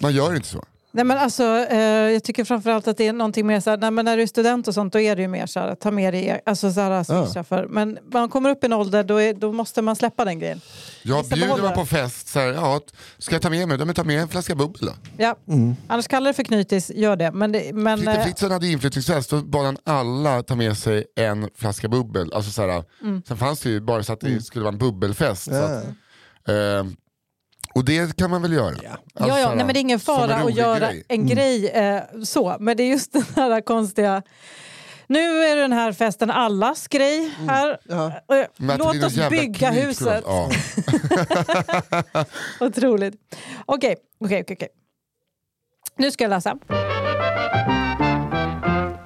[SPEAKER 1] man gör inte så.
[SPEAKER 2] Nej, men alltså, eh, jag tycker framförallt att det är någonting mer så här, nej, men när du är student och sånt då är det ju mer så här, ta med dig, alltså så här, för. Men man kommer upp i en ålder då, är, då måste man släppa den grejen.
[SPEAKER 1] Jag bjuder man på fest, så här, ja, ska jag ta med mig? Ja, men ta med en flaska bubbel då.
[SPEAKER 2] Ja.
[SPEAKER 3] Mm.
[SPEAKER 2] Annars kallar det för knytis, gör det. Men, det, men
[SPEAKER 1] Fritte
[SPEAKER 2] eh,
[SPEAKER 1] Fritzson hade inflyttningsfest, då bad han alla ta med sig en flaska bubbel. Alltså, så här,
[SPEAKER 2] Mm.
[SPEAKER 1] Sen fanns det ju bara så att det skulle vara en bubbelfest. Så
[SPEAKER 3] Ja.
[SPEAKER 1] att, eh, och det kan man väl göra.
[SPEAKER 3] Ja.
[SPEAKER 1] Alltså,
[SPEAKER 2] ja, ja, nej, men det är ingen
[SPEAKER 1] en
[SPEAKER 2] fara att göra
[SPEAKER 1] grej.
[SPEAKER 2] en grej eh, så. Men det är just den här konstiga... Nu är den här festen allas grej här.
[SPEAKER 3] Ja.
[SPEAKER 2] Eh, Låt oss bygga huset.
[SPEAKER 1] Ja.
[SPEAKER 2] Otroligt. Okej, okej, okej. okej. Nu ska jag läsa.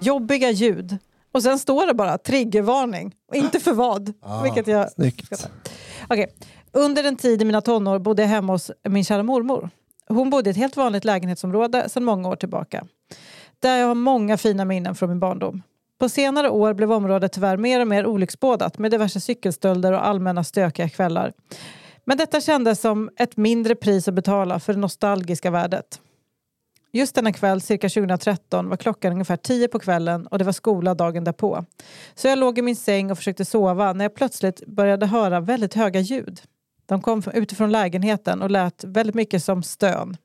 [SPEAKER 2] Jobbiga ljud. Och sen står det bara triggervarning. Och inte för vad. vilket jag
[SPEAKER 3] Snyggt.
[SPEAKER 2] Okej. Under en tid i mina tonår bodde jag hemma hos min kära mormor. Hon bodde i ett helt vanligt lägenhetsområde sedan många år tillbaka. Där jag har många fina minnen från min barndom. På senare år blev området tyvärr mer och mer olycksbådat med diverse cykelstölder och allmänna stökiga kvällar. Men detta kändes som ett mindre pris att betala för det nostalgiska värdet. Just denna kväll, cirka 2013, var klockan ungefär 10 på kvällen och det var skola dagen därpå. Så jag låg i min säng och försökte sova när jag plötsligt började höra väldigt höga ljud. De kom utifrån lägenheten och lät väldigt mycket som stön.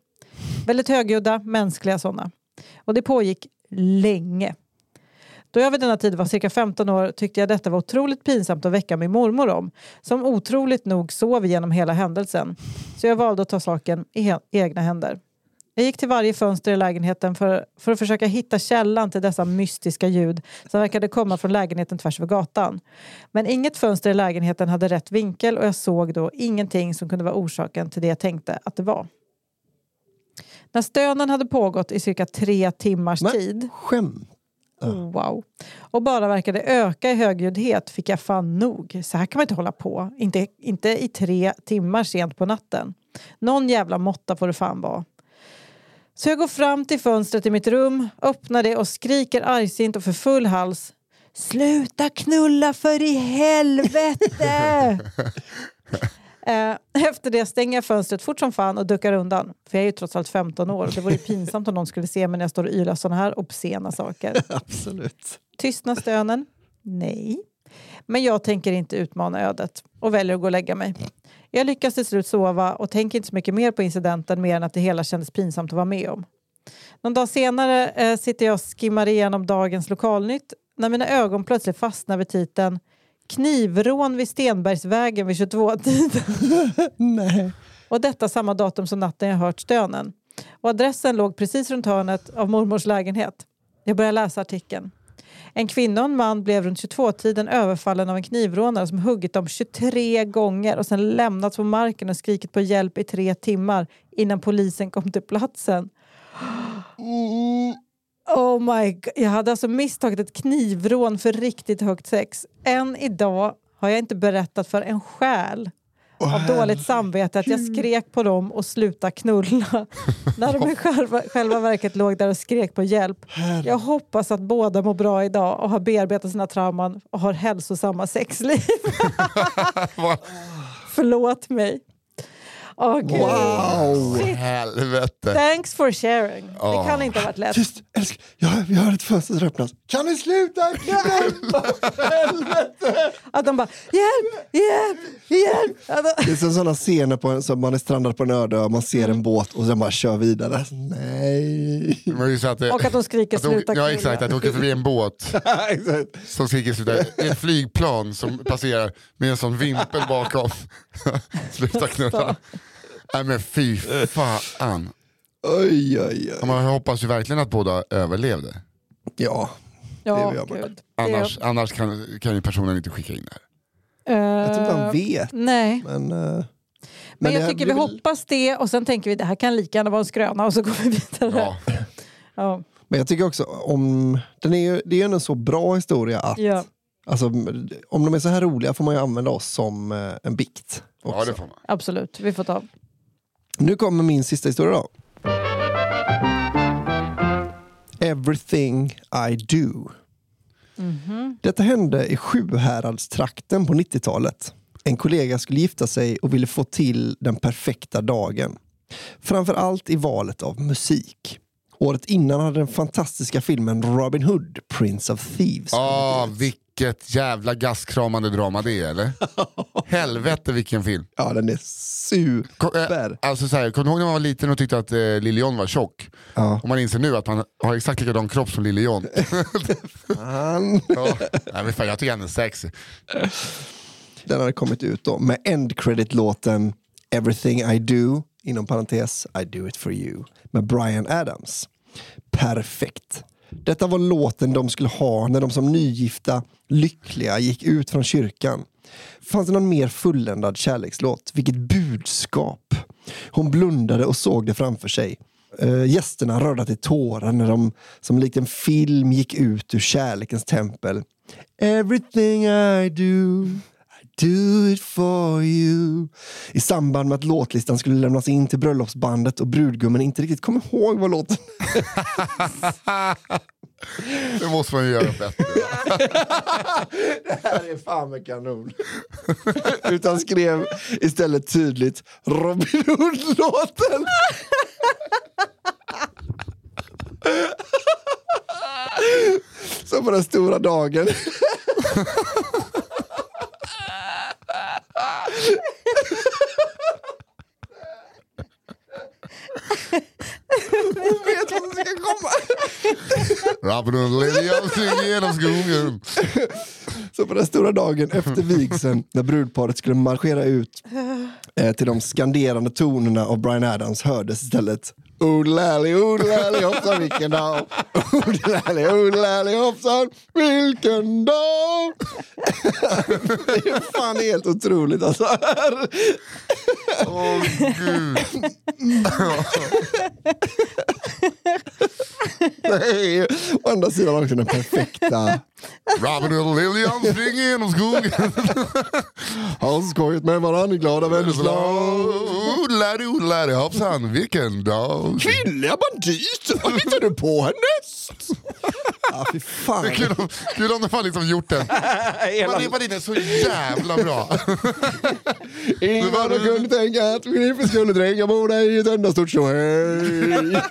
[SPEAKER 2] Väldigt högljudda, mänskliga sådana. Och det pågick länge. Då jag vid denna tid var cirka 15 år tyckte jag detta var otroligt pinsamt att väcka min mormor om, som otroligt nog sov genom hela händelsen. Så jag valde att ta saken i egna händer. Jag gick till varje fönster i lägenheten för, för att försöka hitta källan till dessa mystiska ljud som verkade komma från lägenheten tvärs över gatan. Men inget fönster i lägenheten hade rätt vinkel och jag såg då ingenting som kunde vara orsaken till det jag tänkte att det var. När stönen hade pågått i cirka tre timmars
[SPEAKER 3] Men-
[SPEAKER 2] tid
[SPEAKER 3] Skämt.
[SPEAKER 2] Oh, Wow. Och bara verkade öka i högljuddhet fick jag fan nog. Så här kan man inte hålla på. Inte, inte i tre timmar sent på natten. Någon jävla måtta får det fan vara. Så jag går fram till fönstret i mitt rum, öppnar det och skriker argsint och för full hals. Sluta knulla för i helvete! Eh, Efter det stänger jag fönstret fort som fan och duckar undan. För jag är ju trots allt 15 år och det vore pinsamt om någon skulle se mig när jag står och ylar sådana här obscena saker.
[SPEAKER 3] Absolut.
[SPEAKER 2] Tystnar stönen? Nej. Men jag tänker inte utmana ödet och väljer att gå och lägga mig. Jag lyckas till slut sova och tänker inte så mycket mer på incidenten mer än att det hela kändes pinsamt att vara med om. Någon dag senare eh, sitter jag och skimmar igenom dagens lokalnytt när mina ögon plötsligt fastnar vid titeln Knivrån vid Stenbergsvägen vid 22-tiden.
[SPEAKER 3] Nej.
[SPEAKER 2] Och detta samma datum som natten jag hört stönen. Och adressen låg precis runt hörnet av mormors lägenhet. Jag börjar läsa artikeln. En kvinna och en man blev runt 22-tiden överfallen av en knivrånare som huggit dem 23 gånger och sen lämnats på marken och skrikit på hjälp i tre timmar innan polisen kom till platsen. Oh my god. Jag hade alltså misstagit ett knivrån för riktigt högt sex. Än idag har jag inte berättat för en själ av dåligt samvete att jag skrek på dem och sluta knulla när de i själva, själva verket låg där och skrek på hjälp. Jag hoppas att båda mår bra idag och har bearbetat sina trauman och har hälsosamma sexliv. Förlåt mig. Åh, gud.
[SPEAKER 3] Wow!
[SPEAKER 2] Shit.
[SPEAKER 1] helvete.
[SPEAKER 2] Thanks for sharing. Det
[SPEAKER 1] Ja.
[SPEAKER 2] kan inte ha varit lätt.
[SPEAKER 3] Tyst, älskling. Jag, vi hör ett fönster som öppnas. Kan ni sluta? Helvete!
[SPEAKER 2] Att de bara hjälp, hjälp, hjälp. De-
[SPEAKER 3] Det är som sådana scener på en, som man är strandad på en öde ö, man ser en båt och sen bara kör vidare. Nej.
[SPEAKER 1] Det så att det,
[SPEAKER 2] Och att de skriker
[SPEAKER 1] att de-
[SPEAKER 2] sluta
[SPEAKER 1] Ja exakt, att det åker förbi en båt
[SPEAKER 3] Exakt.
[SPEAKER 1] som skriker sluta. Det är ett flygplan som passerar med en sån vimpel bakom. sluta knulla. Nej men fy fan.
[SPEAKER 3] Oj, oj, oj.
[SPEAKER 1] Man hoppas ju verkligen att båda överlevde.
[SPEAKER 3] Ja.
[SPEAKER 2] Ja,
[SPEAKER 3] Det gör man.
[SPEAKER 2] gud.
[SPEAKER 1] Annars, annars kan, kan ju personen inte skicka in det här.
[SPEAKER 3] Jag tror inte han
[SPEAKER 2] Eh,
[SPEAKER 3] vet.
[SPEAKER 2] Nej,
[SPEAKER 3] Men, eh,
[SPEAKER 2] men,
[SPEAKER 3] det
[SPEAKER 2] jag
[SPEAKER 3] här
[SPEAKER 2] tycker vi
[SPEAKER 3] blir väl-
[SPEAKER 2] hoppas det och sen tänker vi det här kan lika gärna vara en skröna och så går vi vidare.
[SPEAKER 1] Ja.
[SPEAKER 2] Ja.
[SPEAKER 3] Men jag tycker också om, den är ju, det är ju en så bra historia att
[SPEAKER 2] Ja.
[SPEAKER 3] alltså, om de är så här roliga får man ju använda oss som eh, en bikt. Också.
[SPEAKER 1] ja det får man.
[SPEAKER 2] Absolut, vi får ta.
[SPEAKER 3] Nu kommer min sista historia då. Everything I do. Detta hände i Sjuhäradstrakten på 90-talet. En kollega skulle gifta sig och ville få till den perfekta dagen. Framför allt i valet av musik. Året innan hade den fantastiska filmen Robin Hood, Prince of Thieves.
[SPEAKER 1] Ah, vilket jävla gastkramande drama det är eller? Helvete vilken film.
[SPEAKER 3] Ja, den är
[SPEAKER 1] eh,
[SPEAKER 3] super.
[SPEAKER 1] Alltså så här, kommer du ihåg när man var liten och tyckte att eh, Lille John var tjock?
[SPEAKER 3] Ja.
[SPEAKER 1] Och man inser nu att han har exakt likadan kropp som Lille John.
[SPEAKER 3] Han,
[SPEAKER 1] ja. Nej, men fan, jag tycker han är sexy.
[SPEAKER 3] den hade kommit ut då med end credit-låten Everything I do, inom parentes I do it for you, med Brian Adams. Perfekt. Detta var låten de skulle ha när de som nygifta lyckliga gick ut från kyrkan. Fanns det någon mer fulländad kärlekslåt? Vilket budskap! Hon blundade och såg det framför sig. Uh, gästerna rörde till tårar när de som likt en film gick ut ur kärlekens tempel. Everything I do do it for you. I samband med att låtlistan skulle lämnas in till bröllopsbandet och brudgummen inte riktigt kom ihåg vad låten...
[SPEAKER 1] Det måste man ju göra bättre.
[SPEAKER 3] Det här är fan med kanon. Utan skrev istället tydligt Robin Hood-låten. Så på den stora dagen. Hon vet vad som ska komma.
[SPEAKER 1] Robin och Liljan flyger genom skogen.
[SPEAKER 3] Så på den stora dagen efter vigseln, när brudparet skulle marschera ut eh, till de skanderande tonerna av Brian Adams hördes istället Odelali, odelali hoppsan vilken dag. Odelali, odelali hoppsan vilken dag. Det är fan helt otroligt alltså.
[SPEAKER 1] Åh gud.
[SPEAKER 3] Det är ju å andra sidan också den perfekta.
[SPEAKER 1] Robin och Lilian springer genom skogen.
[SPEAKER 3] Har skojat med varandra i glada vänners lag.
[SPEAKER 1] Hoppsan vilken dag.
[SPEAKER 3] Kvinnliga banditer, vad hittar du på härnäst? Ja, fy fan.
[SPEAKER 1] Det är Kul om, kul om de har liksom gjort den. Är, man är så jävla bra.
[SPEAKER 3] Ingen annan kunde tänka att Filippa skulle dränga Mona i ett enda stort tjohej.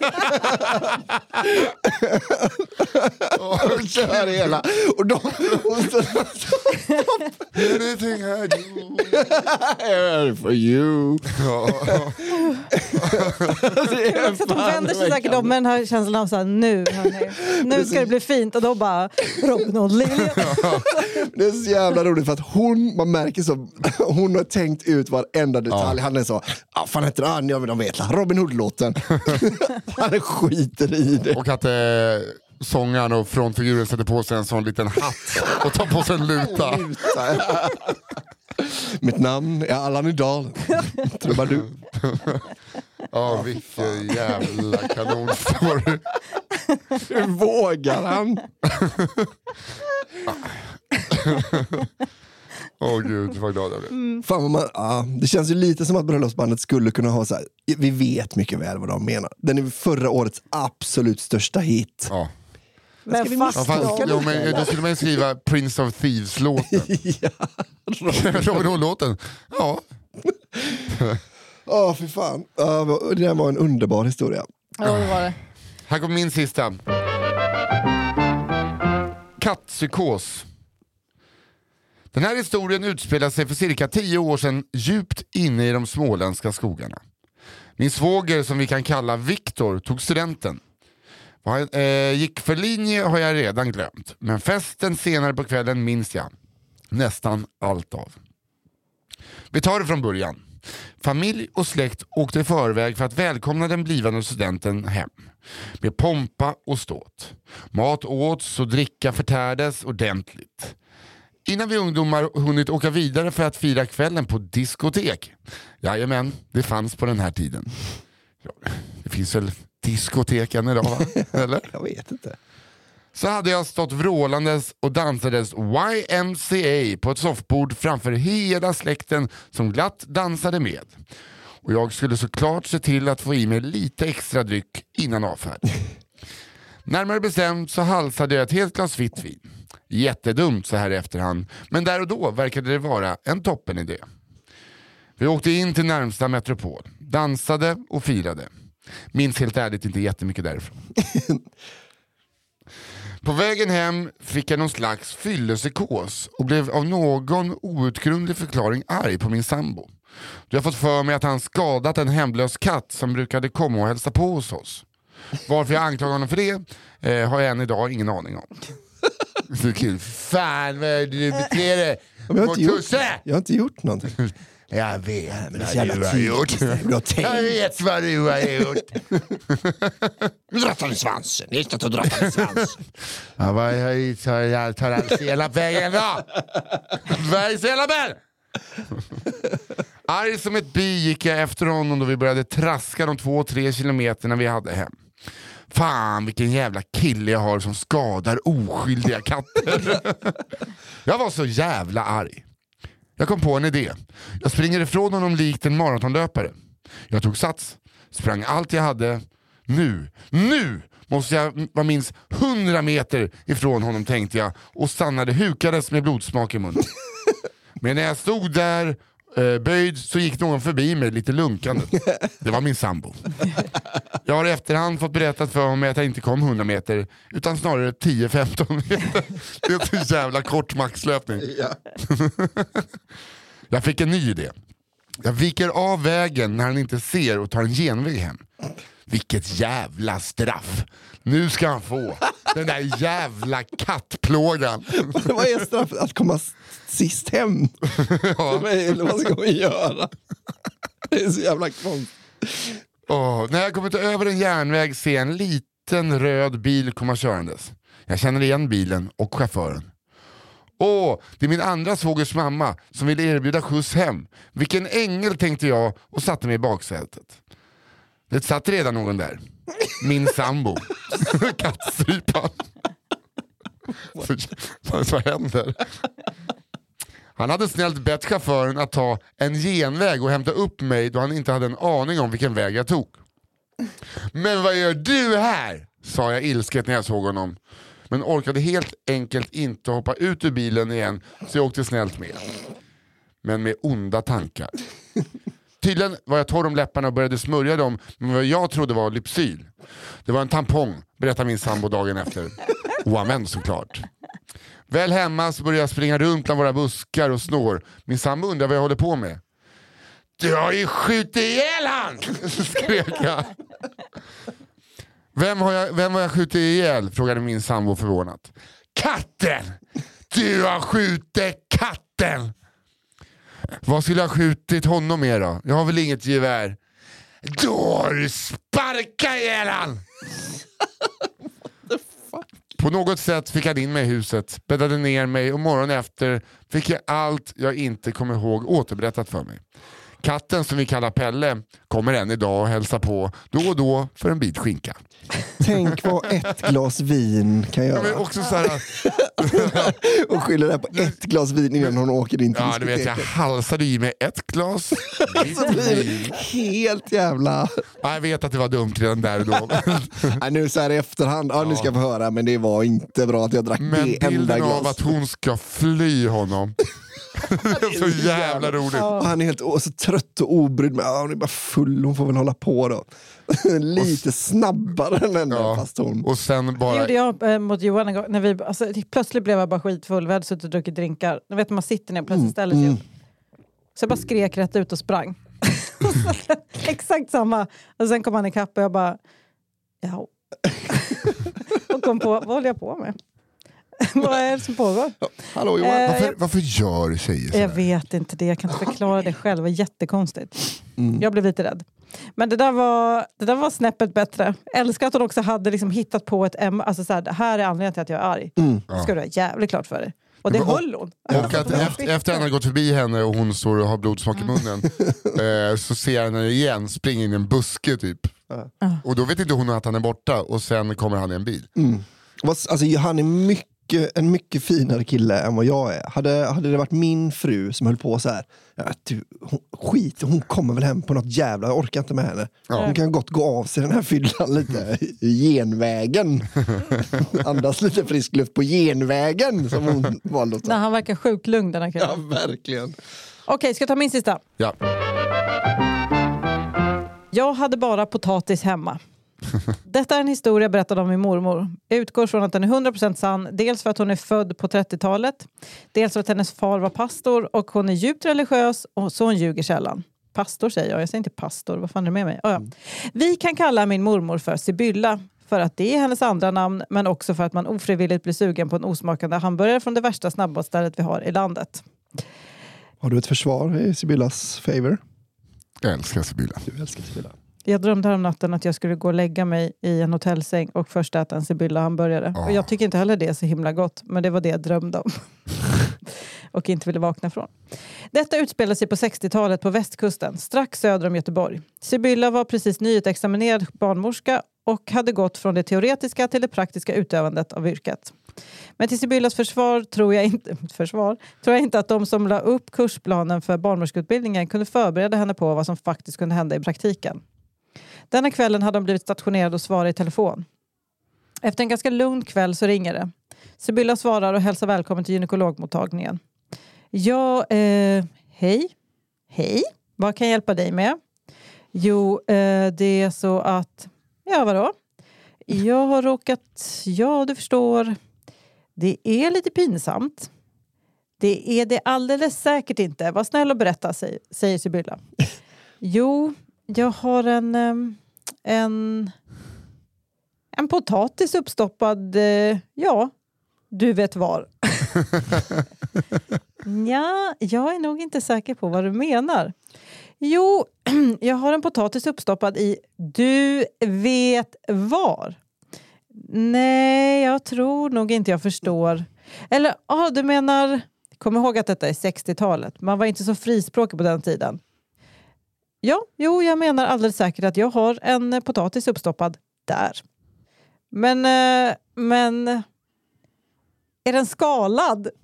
[SPEAKER 3] Och kör hela. Och de...
[SPEAKER 1] Anything I do.
[SPEAKER 3] For you.
[SPEAKER 1] Ja.
[SPEAKER 3] Det är
[SPEAKER 2] Också de vänder sig säkert om med den här känslan av så här, nu hörni, nu ska det bli fint och då bara Robin och Lilian.
[SPEAKER 3] Det är så jävla roligt för att hon, man märker så, hon har tänkt ut varenda detalj. Han är så, ah, fan heter han? Ja men de vet Robin Hood-låten. Han skiter i det.
[SPEAKER 1] Och att eh, sångaren och frontfiguren sätter på sig en sån liten hatt och tar på sig en luta.
[SPEAKER 3] Mitt namn är Allan Idal. Trubadur.
[SPEAKER 1] Ja, vilken jävla kanonstory.
[SPEAKER 3] Hur vågar han?
[SPEAKER 1] Åh gud, vad glad jag blev.
[SPEAKER 3] Fan vad man, ja, det känns ju lite som att bröllopsbandet skulle kunna ha så här, vi vet mycket väl vad de menar. Den är förra årets absolut största hit.
[SPEAKER 1] Ja.
[SPEAKER 2] Men
[SPEAKER 3] vi
[SPEAKER 2] fast
[SPEAKER 1] Ja, fan, jo, men, då skulle man ju skriva Prince of Thieves-låten.
[SPEAKER 3] ja.
[SPEAKER 1] Robin Hood-låten. Ja,
[SPEAKER 3] Åh fy fan. Ja, det där var en underbar historia.
[SPEAKER 2] ja, det var det.
[SPEAKER 1] här kommer min sista. Kattpsykos. Den här historien utspelar sig för cirka tio år sedan djupt inne i de småländska skogarna. Min svåger som vi kan kalla Viktor tog studenten. Vad han eh, gick för linje har jag redan glömt, men festen senare på kvällen minns jag nästan allt av. Vi tar det från början. Familj och släkt åkte i förväg för att välkomna den blivande studenten hem. Med pompa och ståt. Mat åts och dricka förtärdes ordentligt. Innan vi ungdomar hunnit åka vidare för att fira kvällen på diskotek. Jajamän, det fanns på den här tiden. Det finns väl diskotek än idag va? Eller?
[SPEAKER 3] Jag vet inte.
[SPEAKER 1] så hade jag stått vrålandes och dansades YMCA på ett soffbord framför hela släkten som glatt dansade med. Och jag skulle såklart se till att få i mig lite extra dryck innan avfärd. Närmare bestämt så halsade jag ett helt glas vitt vin. Jättedumt så här i efterhand, men där och då verkade det vara en toppenidé. Vi åkte in till närmsta metropol, dansade och firade. Minns helt ärligt inte jättemycket därifrån. På vägen hem fick jag någon slags fyllepsykos och blev av någon outgrundlig förklaring arg på min sambo. Du har fått för mig att han skadat en hemlös katt som brukade komma och hälsa på hos oss. Varför jag anklagar honom för det eh, har jag än idag ingen aning om. Så kul. Fan vad du beter dig mot Tusse!
[SPEAKER 3] jag har inte gjort någonting.
[SPEAKER 1] Jag vet
[SPEAKER 3] är
[SPEAKER 1] vad du har gjort.
[SPEAKER 3] Du.
[SPEAKER 1] Jag vet vad du har gjort.
[SPEAKER 3] Han i svansen. Ni dra han i svansen.
[SPEAKER 1] Ja, vad tar alltså hela vägen då? Dvärgsellaben! Arg som ett bi gick jag efter honom då vi började traska de två, tre kilometerna vi hade hem. Fan vilken jävla kille jag har som skadar oskyldiga katter. jag var så jävla arg. Jag kom på en idé. Jag springer ifrån honom likt en maratonlöpare. Jag tog sats, sprang allt jag hade. Nu, nu måste jag vara minst 100 meter ifrån honom tänkte jag och stannade hukades med blodsmak i munnen. Men när jag stod där böjd så gick någon förbi mig lite lunkande. Det var min sambo. Jag har i efterhand fått berättat för mig att jag inte kom 100 meter utan snarare 10-15 meter. Det är en jävla kort maxlöpning. Jag fick en ny idé. Jag viker av vägen när han inte ser och tar en genväg hem. Vilket jävla straff. Nu ska han få den där jävla kattplågan.
[SPEAKER 3] Vad är straffet? Att komma sist hem?
[SPEAKER 1] Ja.
[SPEAKER 3] Eller vad ska man göra? Det är så jävla konstigt.
[SPEAKER 1] Åh, när jag kommit över en järnväg ser jag en liten röd bil komma körandes. Jag känner igen bilen och chauffören. Åh, det är min andra svågers mamma som vill erbjuda skjuts hem. Vilken ängel tänkte jag och satte mig i baksätet. Det satt redan någon där. Min sambo. Kattstrypan. Vad vad händer? Han hade snällt bett chauffören att ta en genväg och hämta upp mig då han inte hade en aning om vilken väg jag tog. Men vad gör du här? sa jag ilsket när jag såg honom. Men orkade helt enkelt inte hoppa ut ur bilen igen så jag åkte snällt med. Men med onda tankar. Tydligen var jag torr om läpparna och började smörja dem med vad jag trodde var Lypsyl. Det var en tampong, berättar min sambo dagen efter. Oanvänd såklart. Väl hemma så börjar jag springa runt bland våra buskar och snår. Min sambo undrar vad jag håller på med. Du har ju skjutit ihjäl han! skrek jag. Vem har, jag, vem har jag skjutit ihjäl? frågade min sambo förvånat. Katten! Du har skjutit katten! Vad skulle jag ha skjutit honom med då? Jag har väl inget gevär? Då har du sparkat ihjäl han! På något sätt fick han in mig i huset, bäddade ner mig och morgonen efter fick jag allt jag inte kommer ihåg återberättat för mig. Katten som vi kallar Pelle kommer än idag och hälsar på då och då för en bit skinka.
[SPEAKER 3] Tänk vad ett glas vin kan
[SPEAKER 1] Ja, men
[SPEAKER 3] göra.
[SPEAKER 1] också så här,
[SPEAKER 3] Och skyller det här på ett glas vin innan hon åker in till
[SPEAKER 1] ja, du vet, jag halsade i mig ett glas vin.
[SPEAKER 3] helt jävla...
[SPEAKER 1] Ja, Jag vet att det var dumt redan där och då.
[SPEAKER 3] Nej, nu så här i efterhand, ja, nu ska jag få höra, men det var inte bra att jag drack
[SPEAKER 1] Men
[SPEAKER 3] det enda
[SPEAKER 1] bilden av att hon ska fly honom. Det är så jävla roligt.
[SPEAKER 3] Och han är helt å- så trött och obrydd. Men, ja, hon är bara full, hon får väl hålla på då. Lite snabbare än henne,
[SPEAKER 1] Ja.
[SPEAKER 3] fast hon...
[SPEAKER 1] Och sen
[SPEAKER 2] Det
[SPEAKER 1] bara...
[SPEAKER 2] gjorde jag eh, mot Johan en gång. När vi, alltså, plötsligt blev jag bara skitfull. Vi hade suttit och druckit drinkar. Du vet man sitter ner och plötsligt ställer sig upp. Så jag bara skrek rätt ut och sprang. Exakt samma. Och sen kom han ikapp och jag bara... Ja. och kom på, vad håller jag på med? vad är det som pågår?
[SPEAKER 3] Hallå Johan!
[SPEAKER 2] Eh,
[SPEAKER 1] Varför, varför gör tjejer
[SPEAKER 2] Jag
[SPEAKER 1] sådär?
[SPEAKER 2] vet inte det, jag kan inte förklara det själv. Det var jättekonstigt. Jag blev lite rädd. Men det där var, det där var snäppet bättre. Älskar att hon också hade liksom hittat på ett ämne. Alltså så här, det här är anledningen till att jag är arg. Det ska du ha jävligt klart för dig. Och det
[SPEAKER 1] och-
[SPEAKER 2] höll hon.
[SPEAKER 1] Och att efter, efter han har gått förbi henne och hon står och har blodsmak i munnen eh, så ser jag henne igen springa in i en buske typ. Och då vet inte hon att han är borta och sen kommer han i en bil.
[SPEAKER 3] Vad- Alltså, han är mycket, en mycket finare kille än vad jag är. Hade, hade det varit min fru som höll på så här, ja, du, hon, skit, hon kommer väl hem på något jävla, jag orkar inte med henne. Hon kan gott gå av sig den här fyllan lite, genvägen. Andas lite frisk luft på genvägen som hon valde att
[SPEAKER 2] Nej,
[SPEAKER 3] ta.
[SPEAKER 2] han verkar sjukt lugn den här killen.
[SPEAKER 3] Ja, verkligen.
[SPEAKER 2] Okej, ska jag ta min sista?
[SPEAKER 1] Ja.
[SPEAKER 2] Jag hade bara potatis hemma. Detta är en historia berättad av min mormor. Jag utgår från att den är 100% sann. Dels för att hon är född på 30-talet. Dels för att hennes far var pastor och hon är djupt religiös och så hon ljuger sällan. Pastor säger jag, jag säger inte pastor. Vad fan är det med mig? Ah, ja. Vi kan kalla min mormor för Sibylla. För att det är hennes andra namn, men också för att man ofrivilligt blir sugen på en osmakande hamburgare från det värsta snabbmatsstället vi har i landet.
[SPEAKER 3] Har du ett försvar i Sibyllas favor?
[SPEAKER 1] Jag älskar Sibylla.
[SPEAKER 3] Du älskar Sibylla.
[SPEAKER 2] Jag drömde om natten att jag skulle gå och lägga mig i en hotellsäng och först äta en Sibylla hamburgare. Och jag tycker inte heller det är så himla gott, men det var det jag drömde om. och inte ville vakna från. Detta utspelade sig på 60-talet på västkusten, strax söder om Göteborg. Sibylla var precis nyutexaminerad barnmorska och hade gått från det teoretiska till det praktiska utövandet av yrket. Men till Sibyllas försvar tror jag inte, försvar, tror jag inte att de som la upp kursplanen för barnmorskeutbildningen kunde förbereda henne på vad som faktiskt kunde hända i praktiken. Denna kvällen hade de blivit stationerade och svarade i telefon. Efter en ganska lugn kväll så ringer det. Sibylla svarar och hälsar välkommen till gynekologmottagningen. Ja, eh, hej. Hej, vad kan jag hjälpa dig med? Jo, eh, det är så att... Ja, vadå? Jag har råkat... Ja, du förstår. Det är lite pinsamt. Det är det alldeles säkert inte. Var snäll och berätta, säger, säger Sibylla. Jo, jag har en... En, en potatis uppstoppad... eh, Ja, du vet var. ja, jag är nog inte säker på vad du menar. Jo, jag har en potatis uppstoppad i du vet var. Nej, jag tror nog inte jag förstår. Eller, ah, du menar... Kom ihåg att detta är 60-talet. Man var inte så frispråkig på den tiden. Ja, jo, jag menar alldeles säkert att jag har en eh, potatis uppstoppad där. Men, eh, men... Är den skalad?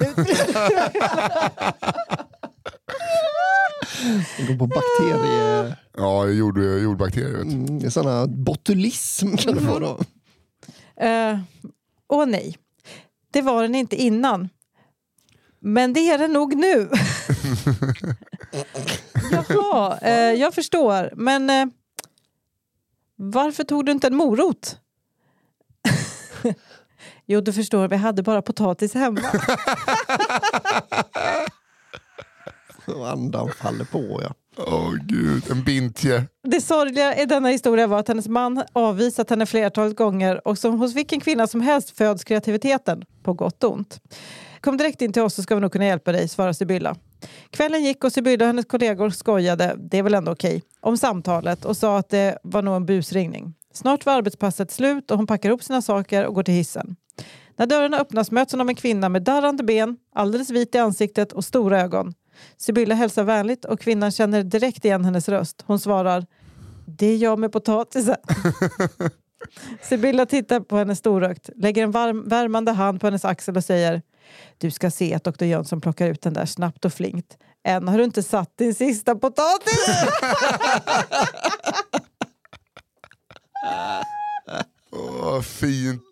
[SPEAKER 3] Den går på bakterie...
[SPEAKER 1] Ja, jord, jordbakterier. Vet. du.
[SPEAKER 3] Mm, sådana botulism kan det vara då.
[SPEAKER 2] Eh, åh nej, det var den inte innan. Men det är den nog nu. Jaha, eh, jag förstår. Men eh, varför tog du inte en morot? jo, du förstår, vi hade bara potatis hemma.
[SPEAKER 3] Andan faller på ja.
[SPEAKER 1] Åh gud, en bintje.
[SPEAKER 2] Det sorgliga i denna historia var att hennes man avvisat henne flertalet gånger och som hos vilken kvinna som helst föds kreativiteten, på gott och ont. Kom direkt in till oss så ska vi nog kunna hjälpa dig, svarar Sibylla. Kvällen gick och Sibylla och hennes kollegor skojade, det är väl ändå okej, om samtalet och sa att det var nog en busringning. Snart var arbetspasset slut och hon packar ihop sina saker och går till hissen. När dörrarna öppnas möts hon av en kvinna med darrande ben, alldeles vit i ansiktet och stora ögon. Sibylla hälsar vänligt och kvinnan känner direkt igen hennes röst. Hon svarar Det är jag med potatisen. Sibylla tittar på henne storögt, lägger en varm, värmande hand på hennes axel och säger Du ska se att Dr Jönsson plockar ut den där snabbt och flinkt. Än har du inte satt din sista potatis.
[SPEAKER 1] Åh, vad fint.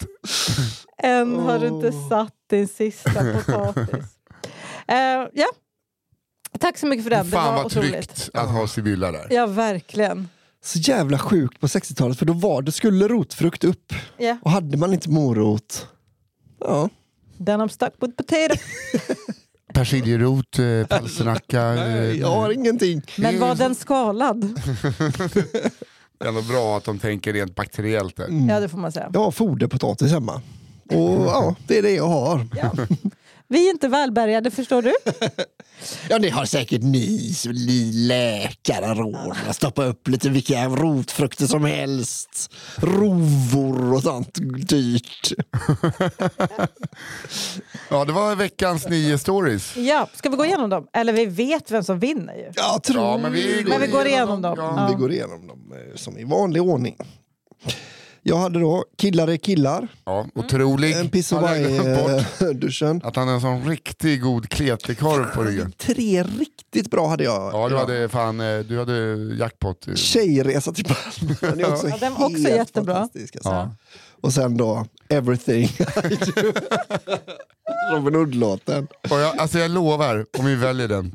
[SPEAKER 2] Än har du inte satt din sista potatis. Eh, ja, tack så mycket för den. Det
[SPEAKER 1] Fan
[SPEAKER 2] var
[SPEAKER 1] vad
[SPEAKER 2] otroligt.
[SPEAKER 1] tryggt att ha Sibylla där.
[SPEAKER 2] Ja, verkligen.
[SPEAKER 3] Så jävla sjukt på 60-talet för då var det, skulle rotfrukt upp
[SPEAKER 2] Ja.
[SPEAKER 3] och hade man inte morot, ja.
[SPEAKER 2] Then I'm stuck with potato.
[SPEAKER 1] Persiljerot, eh, palsternacka.
[SPEAKER 3] Nej, jag
[SPEAKER 1] Eh,
[SPEAKER 3] har ingenting.
[SPEAKER 2] Men var den skalad?
[SPEAKER 1] det är ändå bra att de tänker rent bakteriellt där.
[SPEAKER 2] Ja, det får man säga.
[SPEAKER 3] Jag har foderpotatis hemma. Och ja, det är det jag har.
[SPEAKER 2] Ja. Vi är inte välbärgade, förstår du?
[SPEAKER 3] Ja, det har säkert ni som ni läkare råd att stoppa upp lite vilka rotfrukter som helst. Rovor och sånt dyrt.
[SPEAKER 1] Ja, det var veckans nio stories.
[SPEAKER 2] Ja, ska vi gå igenom dem? Eller vi vet vem som vinner ju.
[SPEAKER 3] Jag tror
[SPEAKER 1] Ja, men vi.
[SPEAKER 2] Men vi går igenom dem.
[SPEAKER 1] Ja.
[SPEAKER 2] Ja.
[SPEAKER 3] Vi går igenom dem eh, som i vanlig ordning. Jag hade då Killar är killar,
[SPEAKER 1] Ja, otrolig.
[SPEAKER 3] en piss och
[SPEAKER 1] Hade jag glömt bort
[SPEAKER 3] duschen
[SPEAKER 1] Att han har en sån riktigt god kletekorv på ryggen.
[SPEAKER 3] Tre riktigt bra hade jag.
[SPEAKER 1] Ja, du hade, fan, eh, du hade jackpot.
[SPEAKER 3] Tjejresa till Palma. Den är också,
[SPEAKER 2] Ja, den var också
[SPEAKER 3] helt
[SPEAKER 2] jättebra.
[SPEAKER 3] fantastisk, alltså.
[SPEAKER 1] Ja.
[SPEAKER 3] Och sen då Everything I do. Robin Hood-låten.
[SPEAKER 1] Jag, alltså jag lovar, om vi väljer den,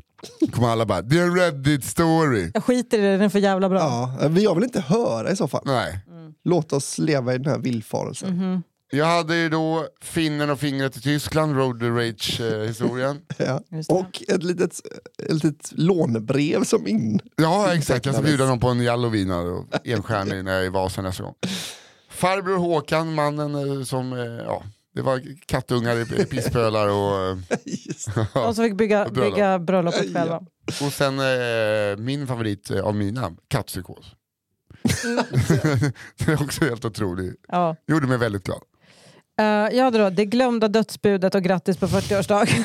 [SPEAKER 1] kommer alla bara “det är en Reddit-story”.
[SPEAKER 2] Jag skiter i det, den är för jävla bra.
[SPEAKER 3] Ja, men jag vill inte höra i så fall.
[SPEAKER 1] Nej.
[SPEAKER 3] Låt oss leva i den här villfarelsen.
[SPEAKER 2] Mhm.
[SPEAKER 1] Jag hade ju då Finnen och fingret i Tyskland, Road Rage-historien.
[SPEAKER 3] Ja. Och ett litet, ett litet lånebrev som in.
[SPEAKER 1] Ja exakt, jag ska bjuda någon på en Jallovina och enstjärnig när jag är i Vasa nästa gång. Farbror Håkan, mannen eh, som, eh, ja, det var kattungar i pisspölar och, eh,
[SPEAKER 3] Just.
[SPEAKER 2] De som fick bygga,
[SPEAKER 1] Bröllop.
[SPEAKER 2] bygga bröllopet själva.
[SPEAKER 1] och sen eh, min favorit av mina, kattpsykos. det är också helt otroligt.
[SPEAKER 2] Ja.
[SPEAKER 1] Gjorde mig väldigt glad.
[SPEAKER 2] Eh, jag hade då Det glömda dödsbudet och grattis på 40-årsdagen.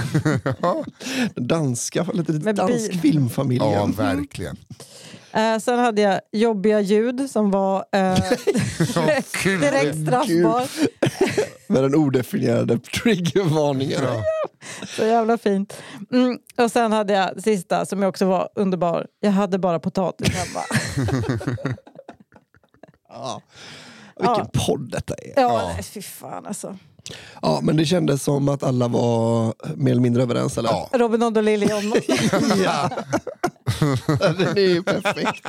[SPEAKER 3] Danska, lite
[SPEAKER 2] Med
[SPEAKER 3] dansk
[SPEAKER 2] bil.
[SPEAKER 3] filmfamiljen.
[SPEAKER 1] Ja, verkligen.
[SPEAKER 2] Eh, sen hade jag jobbiga ljud som var
[SPEAKER 1] Kul.
[SPEAKER 2] direkt straffbar.
[SPEAKER 3] Med den odefinierade triggervarningen.
[SPEAKER 1] Ja.
[SPEAKER 2] Så jävla fint. Mm. Och sen hade jag sista som också var underbar. Jag hade bara potatis hemma.
[SPEAKER 3] Ja. Vilken podd detta är.
[SPEAKER 2] Ja,
[SPEAKER 1] Ja.
[SPEAKER 2] fy fan alltså.
[SPEAKER 3] Ja, men det kändes som att alla var mer eller mindre överens. Eller?
[SPEAKER 1] Ja.
[SPEAKER 2] Robin Hood och Liljon.
[SPEAKER 3] Ja. Den är ju perfekt.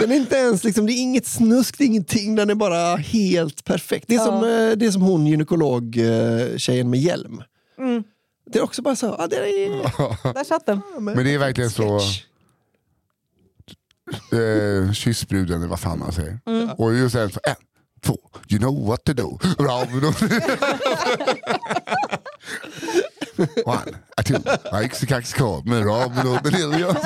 [SPEAKER 3] Den är inte ens liksom, det är inget snusk, det är ingenting. Den är bara helt perfekt. Det är,
[SPEAKER 2] Ja.
[SPEAKER 3] som, eh, det är som hon gynekolog eh, tjejen med hjälm.
[SPEAKER 2] Mm.
[SPEAKER 3] Det är också bara så, ja, det är,
[SPEAKER 2] Där satt den.
[SPEAKER 3] ja,
[SPEAKER 1] Men det är verkligen så. Eh, kyss bruden eller vad fan man säger.
[SPEAKER 2] Mm.
[SPEAKER 1] Och just så, en, två, you know what to do. One, a two, a yxikaxkab med Robin Hood och Lilja.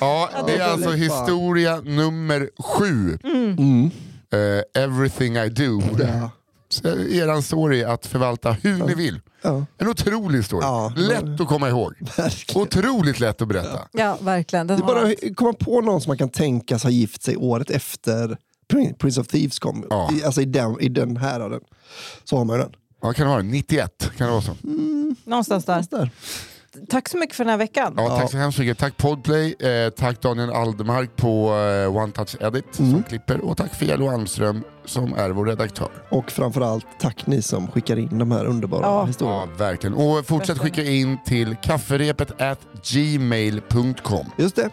[SPEAKER 1] Ja, det är alltså historia nummer sju.
[SPEAKER 3] Mm.
[SPEAKER 1] Eh, everything I do.
[SPEAKER 3] Ja.
[SPEAKER 1] Så eran story att förvalta hur ni vill.
[SPEAKER 3] Ja,
[SPEAKER 1] En otrolig story.
[SPEAKER 3] Ja.
[SPEAKER 1] Lätt att komma ihåg.
[SPEAKER 3] verkligen.
[SPEAKER 1] Otroligt lätt att berätta.
[SPEAKER 2] Ja, verkligen. Den
[SPEAKER 3] Det är bara att komma på någon som man kan tänkas ha gift sig året efter Prin- Prince of Thieves kom.
[SPEAKER 1] Ja.
[SPEAKER 3] I, alltså i den, i den häraden. Så har man ju den.
[SPEAKER 1] Vad kan det vara? 91? Kan det vara så?
[SPEAKER 2] Någonstans där.
[SPEAKER 3] Där.
[SPEAKER 2] Tack så mycket för den här veckan.
[SPEAKER 1] Ja, tack så hemskt mycket. Tack Podplay, eh, tack Daniel Aldermark på eh, One Touch Edit som
[SPEAKER 3] Mm.
[SPEAKER 1] klipper och tack Fialo Almström som är vår redaktör.
[SPEAKER 3] Och framförallt tack ni som skickar in de här underbara
[SPEAKER 2] Ja.
[SPEAKER 3] historierna.
[SPEAKER 1] Ja, verkligen. Och fortsätt skicka in till kafferepet at gmail.com.
[SPEAKER 3] Just det,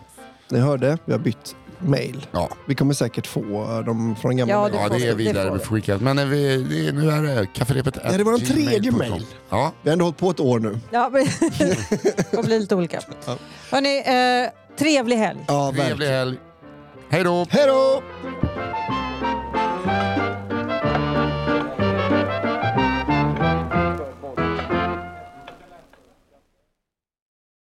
[SPEAKER 3] ni hörde, vi har bytt mail.
[SPEAKER 1] Ja.
[SPEAKER 3] Vi kommer säkert få dem från den gamla
[SPEAKER 2] Ja,
[SPEAKER 3] mailen.
[SPEAKER 1] ja,
[SPEAKER 2] får
[SPEAKER 1] det är
[SPEAKER 2] vi, det
[SPEAKER 1] vidare
[SPEAKER 2] får vi.
[SPEAKER 1] beskickat. Men eh, vi, det, är- nu är det kafferepet
[SPEAKER 3] Ja, det var en tredje mail.
[SPEAKER 1] Ja,
[SPEAKER 3] Vi har ändå hållit på ett år nu.
[SPEAKER 2] Ja, men- det kommer bli lite olika.
[SPEAKER 3] Ja.
[SPEAKER 2] Hörrni, eh, trevlig helg.
[SPEAKER 3] Ja,
[SPEAKER 1] trevlig helg. Hej då!
[SPEAKER 3] Hej då!